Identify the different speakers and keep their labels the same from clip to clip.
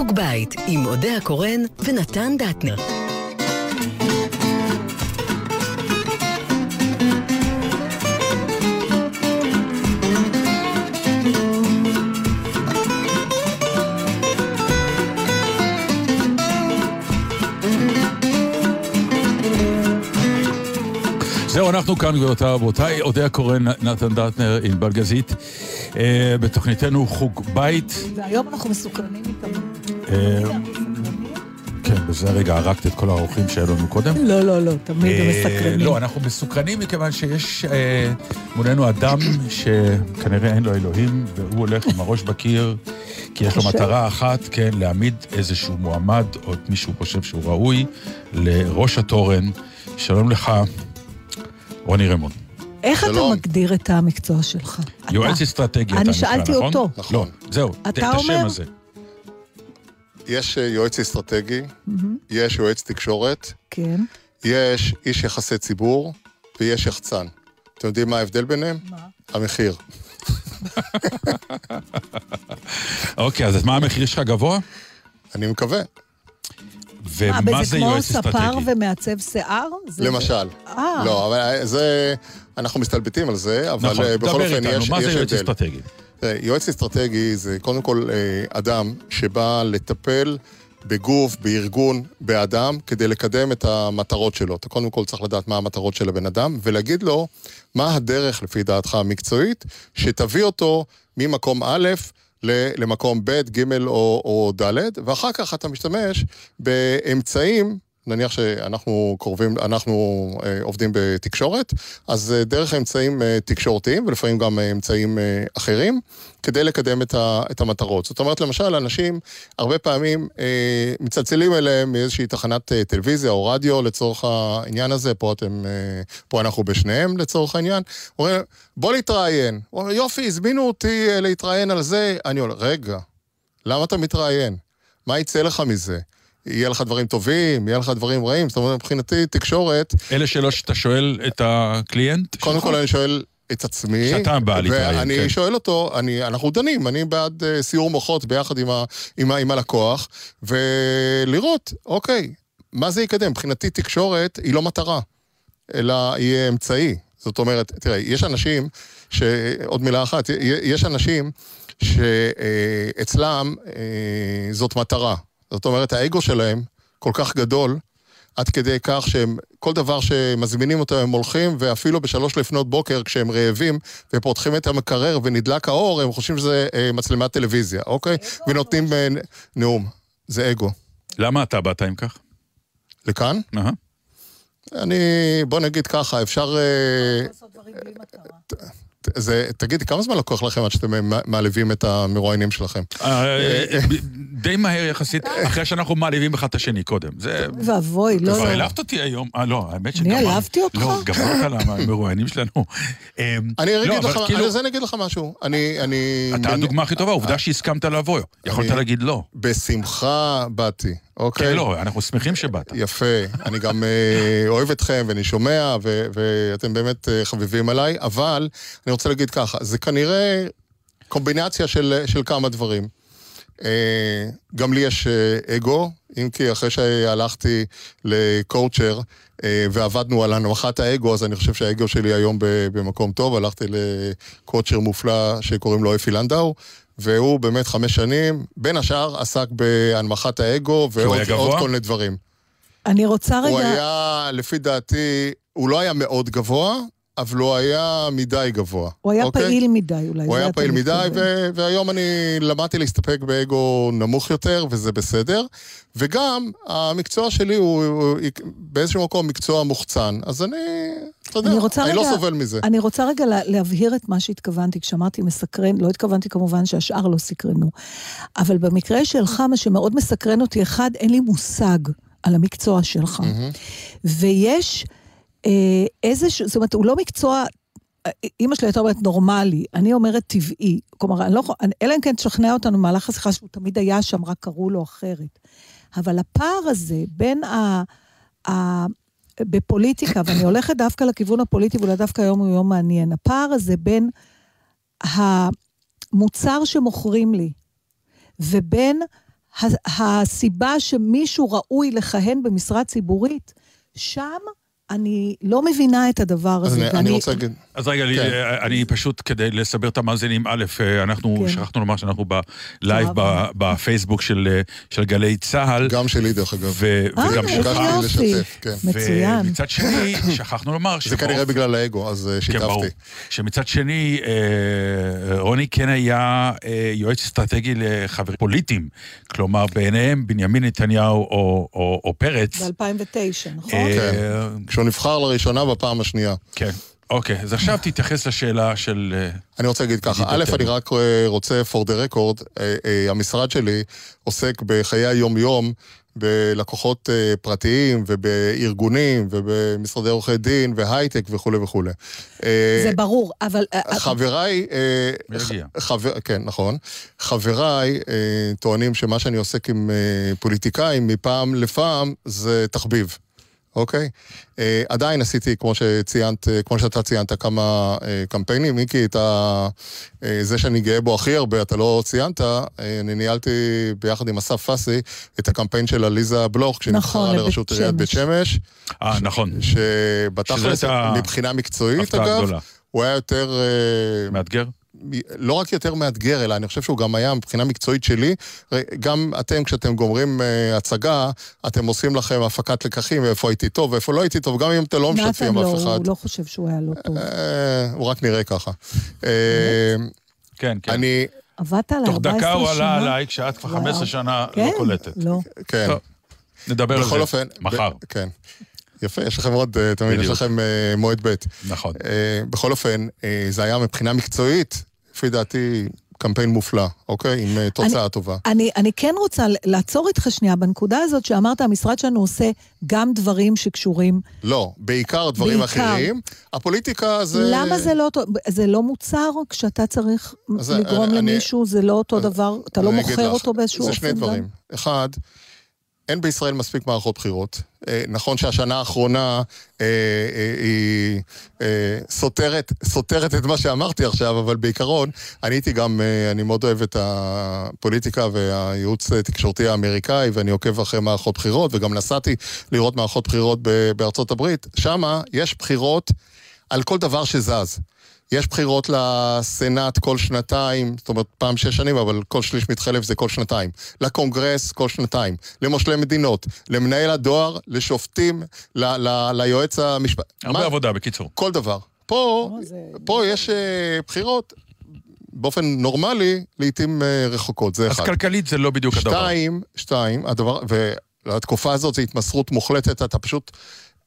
Speaker 1: חוג בית עם אודה הקורן ונתן דטנר.
Speaker 2: זהו, אנחנו כאן, גבירותיי ורבותיי, אודיה קורן, נתן דטנר, ענבל גזית. אה, בתוכניתנו חוג בית.
Speaker 3: והיום אנחנו מסוכנים
Speaker 2: כן, בזה רגע הרגת את כל האורחים שהיו לנו קודם.
Speaker 3: לא, לא, לא, תמיד הם
Speaker 2: אה,
Speaker 3: מסקרנים.
Speaker 2: לא, אנחנו מסוקרנים מכיוון שיש אה, מולנו אדם שכנראה אין לו אלוהים, והוא הולך עם הראש בקיר, כי יש לו. מטרה אחת, כן, להעמיד איזשהו מועמד, או את מי שהוא חושב שהוא ראוי, לראש התורן. שלום לך, רוני רמון.
Speaker 3: איך אתה. מגדיר את המקצוע שלך?
Speaker 2: יועץ אסטרטגי אתה
Speaker 3: אני
Speaker 2: נקרא,
Speaker 3: שאלתי
Speaker 2: נכון?
Speaker 3: אותו.
Speaker 4: נכון.
Speaker 2: לא, זהו,
Speaker 3: אתה
Speaker 2: את השם
Speaker 3: אומר?
Speaker 2: הזה.
Speaker 4: יש אה, יועץ אסטרטגי, יש יועץ תקשורת,
Speaker 3: כן.
Speaker 4: יש איש יחסי ציבור ויש יחצן. אתם יודעים מה ההבדל ביניהם?
Speaker 3: מה?
Speaker 4: המחיר.
Speaker 2: אוקיי, אז מה המחיר שלך גבוה?
Speaker 4: אני מקווה,
Speaker 3: מה,
Speaker 2: ומה זה
Speaker 3: כמו
Speaker 2: יועץ
Speaker 3: ספר
Speaker 2: אסטרטגי?
Speaker 3: ומעצב שיער? זה-
Speaker 4: למשל.
Speaker 3: אה.
Speaker 4: לא, אבל אה, זה... אנחנו מסתלבטים על זה, אבל
Speaker 2: נכון,
Speaker 4: בכל
Speaker 2: דבר
Speaker 4: אופן
Speaker 2: איתנו,
Speaker 4: יש
Speaker 2: מה זה
Speaker 4: יש
Speaker 2: יועץ
Speaker 4: הבדל.
Speaker 2: אסטרטגי?
Speaker 4: תראה, יועץ אסטרטגי זה קודם כל אה, אדם שבא לטפל בגוף, בארגון, באדם, כדי לקדם את המטרות שלו. אתה קודם כל צריך לדעת מה המטרות של הבן אדם, ולהגיד לו מה הדרך, לפי דעתך המקצועית, שתביא אותו ממקום א' למקום ב', ג' או, או ד', ואחר כך אתה משתמש באמצעים נניח שאנחנו קרובים, אנחנו אה, עובדים בתקשורת, אז אה, דרך אמצעים אה, תקשורתיים ולפעמים גם אמצעים אחרים, כדי לקדם את, ה, את המטרות. זאת אומרת, למשל, אנשים הרבה פעמים אה, מצלצלים אליהם מאיזושהי תחנת אה, טלוויזיה או רדיו לצורך העניין הזה, פה, אתם, אה, פה אנחנו בשניהם לצורך העניין, אומרים, בוא להתראיין. הוא אומר, יופי, הזמינו אותי להתראיין על זה. אני אומר, רגע, למה אתה מתראיין? מה יצא לך מזה? יהיה לך דברים טובים, יהיה לך דברים רעים. זאת אומרת, מבחינתי, תקשורת,
Speaker 2: אלה שאלות שאתה שואל את הקליינט?
Speaker 4: קודם
Speaker 2: שלך?
Speaker 4: כל אני שואל את עצמי.
Speaker 2: שאתה להתראיין,
Speaker 4: ואני
Speaker 2: כן.
Speaker 4: שואל אותו, אני, אנחנו דנים, אני בעד אה, סיור מוחות ביחד עם, ה, עם, ה, עם הלקוח, ולראות, אוקיי, מה זה יקדם? מבחינתי תקשורת היא לא מטרה, אלא היא אמצעי. זאת אומרת, תראה, יש אנשים, ש... עוד מילה אחת, יש אנשים שאצלם אה, זאת מטרה. זאת אומרת, האגו שלהם כל כך גדול, עד כדי כך שהם, כל דבר שמזמינים אותם הם הולכים, ואפילו בשלוש לפנות בוקר, כשהם רעבים, ופותחים את המקרר ונדלק האור, הם חושבים שזה אה, מצלמת טלוויזיה, אוקיי? ונותנים אה, נ- נאום. זה אגו.
Speaker 2: למה אתה באת עם כך?
Speaker 4: לכאן?
Speaker 2: אהה.
Speaker 4: אני, בוא נגיד ככה, אפשר... אה,
Speaker 3: לעשות דברים בלי מטרה.
Speaker 4: זה, תגידי, כמה זמן לקוח לכם עד שאתם מ- מעליבים את המרואיינים שלכם?
Speaker 2: אה, די מהר יחסית, אחרי שאנחנו מעליבים אחד את השני קודם. זה...
Speaker 3: ואבוי, לא,
Speaker 2: כבר
Speaker 3: לא.
Speaker 2: העלבת אותי היום. אה, לא, האמת
Speaker 3: אני
Speaker 2: שגמרת.
Speaker 3: העלבתי אותך?
Speaker 2: לא, גמרת על המרואיינים שלנו. אה,
Speaker 4: אני
Speaker 2: לא,
Speaker 4: אגיד
Speaker 2: אבל
Speaker 4: לך,
Speaker 2: כאילו,
Speaker 4: אז אני אגיד לך משהו. אני, אני...
Speaker 2: אתה הדוגמה הכי טובה, עובדה שהסכמת לבוא. יכולת
Speaker 4: אני-
Speaker 2: להגיד לא.
Speaker 4: בשמחה באתי, אוקיי?
Speaker 2: כן, לא, אנחנו שמחים שבאת.
Speaker 4: יפה, אני גם אה, אוהב אתכם ואני שומע ו- ואתם באמת אה, חביבים עליי, אבל אני רוצה להגיד ככה, זה כנראה קומבינציה של, של כמה דברים. אה, גם לי יש אגו, אם כי אחרי שהלכתי לקואוצ'ר אה, ועבדנו על הנמכת האגו, אז אני חושב שהאגו שלי היום במקום טוב. הלכתי לקואוצ'ר מופלא שקוראים לו אפי לנדאו, והוא באמת חמש שנים, בין השאר עסק בהנמכת האגו
Speaker 2: הוא
Speaker 4: ועוד כל מיני דברים.
Speaker 3: אני רוצה
Speaker 4: הוא
Speaker 3: רגע...
Speaker 4: היה, לפי דעתי, הוא לא היה מאוד גבוה, אבל הוא היה מדי גבוה.
Speaker 3: הוא היה
Speaker 4: אוקיי?
Speaker 3: פעיל מדי אולי.
Speaker 4: הוא היה פעיל מדי. ו- והיום אני למדתי להסתפק באגו נמוך יותר, וזה בסדר. וגם, המקצוע שלי הוא, הוא באיזשהו מקום מקצוע מוחצן, אז אני, אתה יודע,
Speaker 3: אני רוצה
Speaker 4: אני
Speaker 3: רגע...
Speaker 4: לא סובל מזה.
Speaker 3: אני רוצה רגע לה- להבהיר את מה שהתכוונתי. כשאמרתי מסקרן, לא התכוונתי כמובן שהשאר לא סקרנו. אבל במקרה שלך, מה שמאוד מסקרן אותי, אחד, אין לי מושג על המקצוע שלך. ויש אה, איזשהו, זאת אומרת, הוא לא מקצוע... אה, אימא שלי הייתה אומרת נורמלי, אני אומרת טבעי. כלומר, אני לא אלא אם כן תשכנע אותנו במהלך השיחה שהוא תמיד היה שם, רק קראו לו אחרת. אבל הפער הזה בין ה... ה בפוליטיקה, ואני הולכת דווקא לכיוון הפוליטי, ואולי דווקא היום הוא יום מעניין, הפער הזה בין המוצר שמוכרים לי ובין הסיבה שמישהו ראוי לכהן במשרה ציבורית, שם אני לא מבינה את הדבר הזה.
Speaker 4: אני, אני רוצה להגיד...
Speaker 2: אז רגע,
Speaker 4: כן.
Speaker 2: אה, אני פשוט, כדי לסבר את המאזינים, א', אה, אנחנו
Speaker 3: כן.
Speaker 2: שכחנו לומר שאנחנו בלייב בפייסבוק של אה, של גלי צה"ל.
Speaker 4: גם שלי, דרך אגב.
Speaker 2: ו-
Speaker 3: אה,
Speaker 2: וגם
Speaker 3: איזה
Speaker 2: שלך.
Speaker 3: יופי.
Speaker 4: לשתף, כן.
Speaker 3: מצוין.
Speaker 2: ומצד שני, שכחנו לומר
Speaker 4: זה כנראה בגלל האגו, אז אה,
Speaker 2: כן, ברור.
Speaker 4: שיתפתי.
Speaker 2: שמצד שני, אה, רוני כן היה אה, יועץ אסטרטגי לחברים פוליטיים. כלומר, בעיניהם בנימין נתניהו או, או, או פרץ.
Speaker 3: ב-2009, נכון?
Speaker 4: כשהוא נבחר לראשונה בפעם השנייה.
Speaker 2: כן. אוקיי, אז עכשיו תתייחס לשאלה של... אה,
Speaker 4: אני רוצה להגיד ככה, א'. אני רק אה, רוצה, for the record, אה, המשרד שלי עוסק בחיי היום-יום בלקוחות פרטיים ובארגונים ובמשרדי עורכי דין והייטק וכולי וכולי.
Speaker 3: זה ברור, אבל...
Speaker 4: חבריי? חבר, כן, נכון. חבריי טוענים שמה שאני עוסק עם פוליטיקאים מפעם לפעם זה תחביב. אוקיי? אה, עדיין עשיתי, כמו שציינת, אה, כמו שאתה ציינת, כמה אה, קמפיינים. מיקי, את ה... אה, זה שאני גאה בו הכי הרבה, אתה לא ציינת, אה, אני ניהלתי ביחד עם אסף פסי את הקמפיין של עליזה בלוך, כשנבחרה
Speaker 3: נכון,
Speaker 4: לראשות עיריית בית
Speaker 3: שמש.
Speaker 2: אה, נכון.
Speaker 4: שבתכלס, מבחינה מקצועית, אגב,
Speaker 2: גדולה.
Speaker 4: הוא היה יותר... אה,
Speaker 2: מאתגר?
Speaker 4: לא רק יותר מאתגר, אלא אני חושב שהוא גם היה מבחינה מקצועית שלי. גם אתם, כשאתם גומרים uh, הצגה, אתם עושים לכם הפקת לקחים, ואיפה הייתי טוב ואיפה לא הייתי טוב, גם אם אתם לא משתפים
Speaker 3: נתן
Speaker 4: אף
Speaker 3: לא,
Speaker 4: אחד.
Speaker 3: הוא לא חושב שהוא היה לא טוב.
Speaker 4: אה, הוא רק נראה ככה. אה,
Speaker 2: כן, כן.
Speaker 4: אני,
Speaker 3: עבדת על 14
Speaker 2: תוך
Speaker 3: שנה?
Speaker 2: דקה הוא עלה עליי, כשאת כבר
Speaker 3: וואו.
Speaker 2: 15 שנה
Speaker 3: כן?
Speaker 2: לא קולטת.
Speaker 3: לא.
Speaker 4: כן,
Speaker 2: טוב, נדבר על זה.
Speaker 4: בכל אופן...
Speaker 2: מחר.
Speaker 4: ב- כן. יפה, יש לכם עוד, אה, תמיד יש. לכם אה, מועד ב'.
Speaker 2: נכון.
Speaker 4: אה, בכל אופן, אה, זה היה מבחינה מקצועית, לפי דעתי, קמפיין מופלא, אוקיי? עם אה, תוצאה טובה.
Speaker 3: אני, אני כן רוצה לעצור איתך שנייה בנקודה הזאת שאמרת, המשרד שלנו עושה גם דברים שקשורים...
Speaker 4: לא, בעיקר דברים
Speaker 3: בעיקר.
Speaker 4: אחרים. הפוליטיקה זה...
Speaker 3: למה זה לא. זה לא מוצר כשאתה צריך
Speaker 4: אז
Speaker 3: לגרום
Speaker 4: אני- אני-
Speaker 3: למישהו, זה לא אותו דבר, אתה לא
Speaker 4: אני
Speaker 3: מוכר
Speaker 4: לך,
Speaker 3: אותו באיזשהו אופן
Speaker 4: זה שני
Speaker 3: גם?
Speaker 4: דברים. אחד, אין בישראל מספיק מערכות בחירות. אה, נכון שהשנה האחרונה אה, אה, היא סותרת, סותרת את מה שאמרתי עכשיו, אבל בעיקרון, אני הייתי גם, אני מאוד אוהב את הפוליטיקה והייעוץ התקשורתי האמריקאי, ואני עוקב אחרי מערכות בחירות, וגם נסעתי לראות מערכות בחירות בארצות הברית. שמה יש בחירות על כל דבר שזז. יש בחירות לסנאט כל שנתיים, זאת אומרת פעם שש שנים, אבל כל שליש מתחלף זה כל שנתיים. לקונגרס כל שנתיים. למושלי מדינות, למנהל הדואר, לשופטים, ל- ל- ליועץ המשפטי.
Speaker 2: הרבה עבודה, בקיצור.
Speaker 4: כל דבר. פה,
Speaker 3: לא, זה-
Speaker 4: פה יש אה, בחירות באופן נורמלי, לעיתים אה, רחוקות, זה
Speaker 2: אז
Speaker 4: אחד.
Speaker 2: כלכלית זה לא בדיוק הדבר.
Speaker 4: שתיים, שתיים, הדבר, ולתקופה הזאת זו התמסרות מוחלטת, אתה פשוט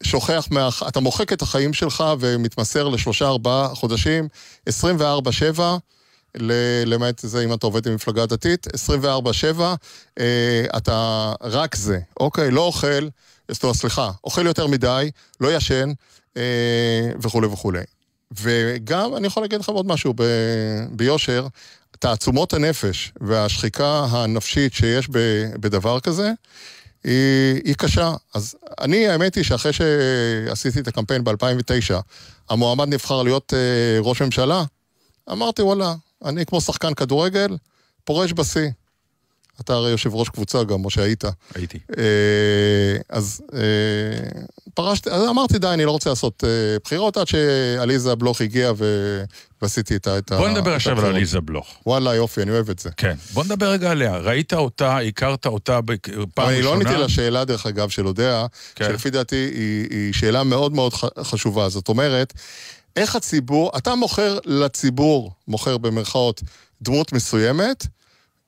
Speaker 4: שוכח, מה, אתה מוחק את החיים שלך ומתמסר לשלושה ארבעה חודשים, 24-7, ל- למעט זה אם אתה עובד במפלגה דתית, 24-7, אה, אתה רק זה, אוקיי? לא אוכל, זאת אומרת, סליחה, אוכל יותר מדי, לא ישן, אה, וכולי וכולי. וגם, אני יכול להגיד לכם עוד משהו ב, ביושר, תעצומות הנפש והשחיקה הנפשית שיש בדבר כזה, היא, היא קשה. אז אני, האמת היא שאחרי שעשיתי את הקמפיין ב-2009, המועמד נבחר להיות אה, ראש ממשלה, אמרתי, וואלה, אני כמו שחקן כדורגל, פורש בשיא. אתה הרי יושב ראש קבוצה גם, או שהיית.
Speaker 2: הייתי.
Speaker 4: אה, אז אה, פרשתי, אז אמרתי, די, אני לא רוצה לעשות אה, בחירות, עד שעליזה בלוך הגיעה ו... ועשיתי את ה... את ה-
Speaker 2: בוא נדבר עכשיו על. עליזה בלוך.
Speaker 4: וואלה, יופי, אני אוהב את זה.
Speaker 2: כן. בוא נדבר רגע עליה. ראית אותה, הכרת אותה בפעם ראשונה?
Speaker 4: אני לא עניתי לשאלה, דרך אגב, של אודיה,
Speaker 2: כן.
Speaker 4: שלפי דעתי היא, היא שאלה מאוד מאוד חשובה. זאת אומרת, איך הציבור, אתה מוכר לציבור, מוכר במרכאות, דמות מסוימת,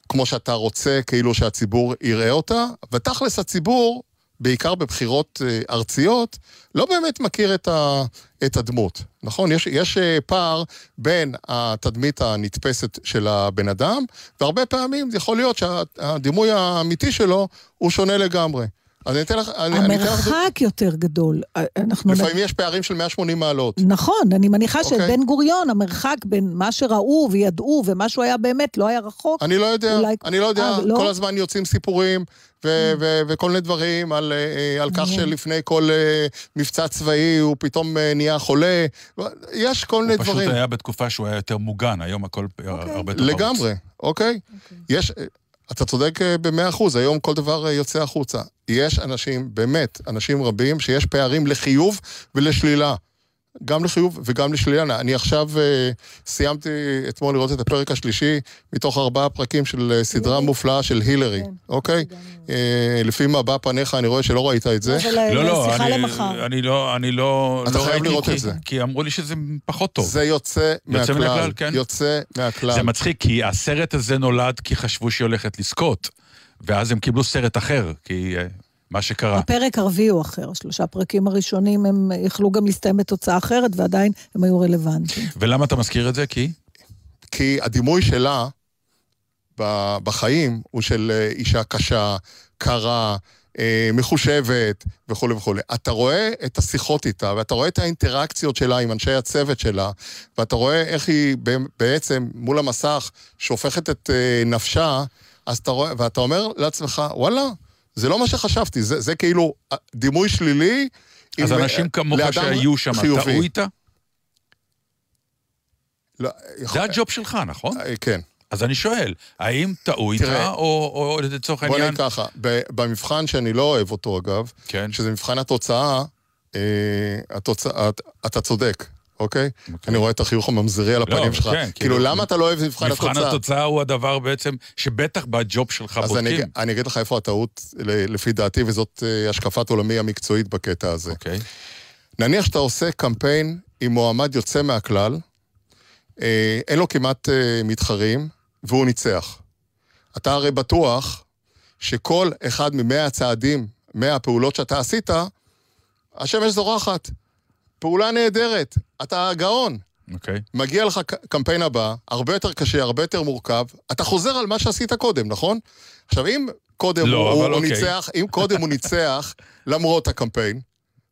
Speaker 4: כמו שאתה רוצה, כאילו שהציבור יראה אותה, ותכלס הציבור, בעיקר בבחירות אה, ארציות, לא באמת מכיר את, ה, את הדמות, נכון? יש, יש אה, פער בין התדמית הנתפסת של הבן אדם, והרבה פעמים יכול להיות שהדימוי האמיתי שלו הוא שונה לגמרי. אז אני אתן לך... אני, אני אתן לך...
Speaker 3: המרחק יותר גדול. אנחנו...
Speaker 4: לפעמים יש פערים של 180 מעלות.
Speaker 3: נכון, אני מניחה
Speaker 4: אוקיי.
Speaker 3: שבן גוריון, המרחק בין מה שראו וידעו ומה שהוא היה באמת לא היה רחוק.
Speaker 4: אני לא יודע,
Speaker 3: אולי-
Speaker 4: אני לא יודע,
Speaker 3: אה, לא?
Speaker 4: כל הזמן יוצאים סיפורים ו- ו- וכל מיני דברים על, אה, על כך. שלפני כל אה, מבצע צבאי הוא פתאום אה, נהיה חולה. יש כל מיני
Speaker 2: הוא פשוט
Speaker 4: דברים.
Speaker 2: היה בתקופה שהוא היה יותר מוגן, היום הכל הרבה יותר חרוץ.
Speaker 4: לגמרי, אוקיי? יש... אתה צודק אה, במאה אחוז, היום כל דבר אה, יוצא החוצה. יש אנשים, באמת, אנשים רבים, שיש פערים לחיוב ולשלילה. גם לחיוב וגם לשלילה. אני עכשיו uh, סיימתי אתמול לראות את הפרק השלישי מתוך ארבעה פרקים של uh, סדרה מופלאה של הילרי,
Speaker 3: כן.
Speaker 4: אוקיי? Uh, לפי מבע פניך אני רואה שלא ראית את זה.
Speaker 2: לא, לא,
Speaker 3: שיחה
Speaker 2: אני, לא, אני לא,
Speaker 4: אתה
Speaker 2: לא
Speaker 4: חייב לראות את זה.
Speaker 2: כי אמרו לי שזה פחות טוב.
Speaker 4: זה יוצא מהכלל.
Speaker 2: הכלל, כן.
Speaker 4: יוצא מהכלל.
Speaker 2: זה מצחיק, כי הסרט הזה נולד כי חשבו שהיא הולכת לזכות, ואז הם קיבלו סרט אחר, כי אה, מה שקרה.
Speaker 3: הפרק הרביעי הוא אחר, שלושה פרקים הראשונים הם יכלו גם להסתיים בתוצאה אחרת, ועדיין הם היו רלוונטיים.
Speaker 2: ולמה אתה מזכיר את זה? כי?
Speaker 4: כי הדימוי שלה בחיים הוא של אה, אישה קשה, קרה, אה, מחושבת וכולי וכולי. אתה רואה את השיחות איתה, ואתה רואה את האינטראקציות שלה עם אנשי הצוות שלה, ואתה רואה איך היא בעצם מול המסך שהופכת את אה, נפשה, אז אתה רואה, ואתה אומר לעצמך, וואלה, זה לא מה שחשבתי, זה, זה כאילו אה, דימוי שלילי.
Speaker 2: אז
Speaker 4: עם,
Speaker 2: אנשים
Speaker 4: אה,
Speaker 2: כמוך שהיו שם. טעו איתה?
Speaker 4: לא, יכול-
Speaker 2: זה הג'וב שלך, נכון?
Speaker 4: אה, כן.
Speaker 2: אז אני שואל, האם טעו איתה, או לצורך
Speaker 4: בוא
Speaker 2: העניין...
Speaker 4: נגיד ככה, במבחן שאני לא אוהב אותו אגב,
Speaker 2: כן.
Speaker 4: שזה מבחן התוצאה, אה, התוצאה, את- אתה צודק, אוקיי?
Speaker 2: אוקיי.
Speaker 4: אני רואה את החיוך הממזרי על הפנים שלך.
Speaker 2: כן,
Speaker 4: כאילו,
Speaker 2: כאילו,
Speaker 4: למה אתה לא אוהב מבחן
Speaker 2: מבחן
Speaker 4: התוצאה?
Speaker 2: התוצאה הוא הדבר בעצם, שבטח בג'וב שלך
Speaker 4: אז אני,
Speaker 2: בודקים.
Speaker 4: אני אגיד לך איפה הטעות, לפי דעתי, וזאת אה, השקפת עולמי המקצועית בקטע הזה.
Speaker 2: אוקיי.
Speaker 4: נניח שאתה עושה קמפיין עם מועמד יוצא מהכלל, אה, אין לו כמעט אה, מתחרים, והוא ניצח. אתה הרי בטוח שכל אחד ממאה הצעדים, מאה הפעולות שאתה עשית, השמש זורחת. פעולה נהדרת, אתה גאון.
Speaker 2: אוקיי.
Speaker 4: מגיע לך קמפיין הבא, הרבה יותר קשה, הרבה יותר מורכב, אתה חוזר על מה שעשית קודם, נכון? עכשיו, אם קודם
Speaker 2: לא,
Speaker 4: הוא, הוא
Speaker 2: אוקיי.
Speaker 4: ניצח, אם קודם הוא ניצח למרות הקמפיין,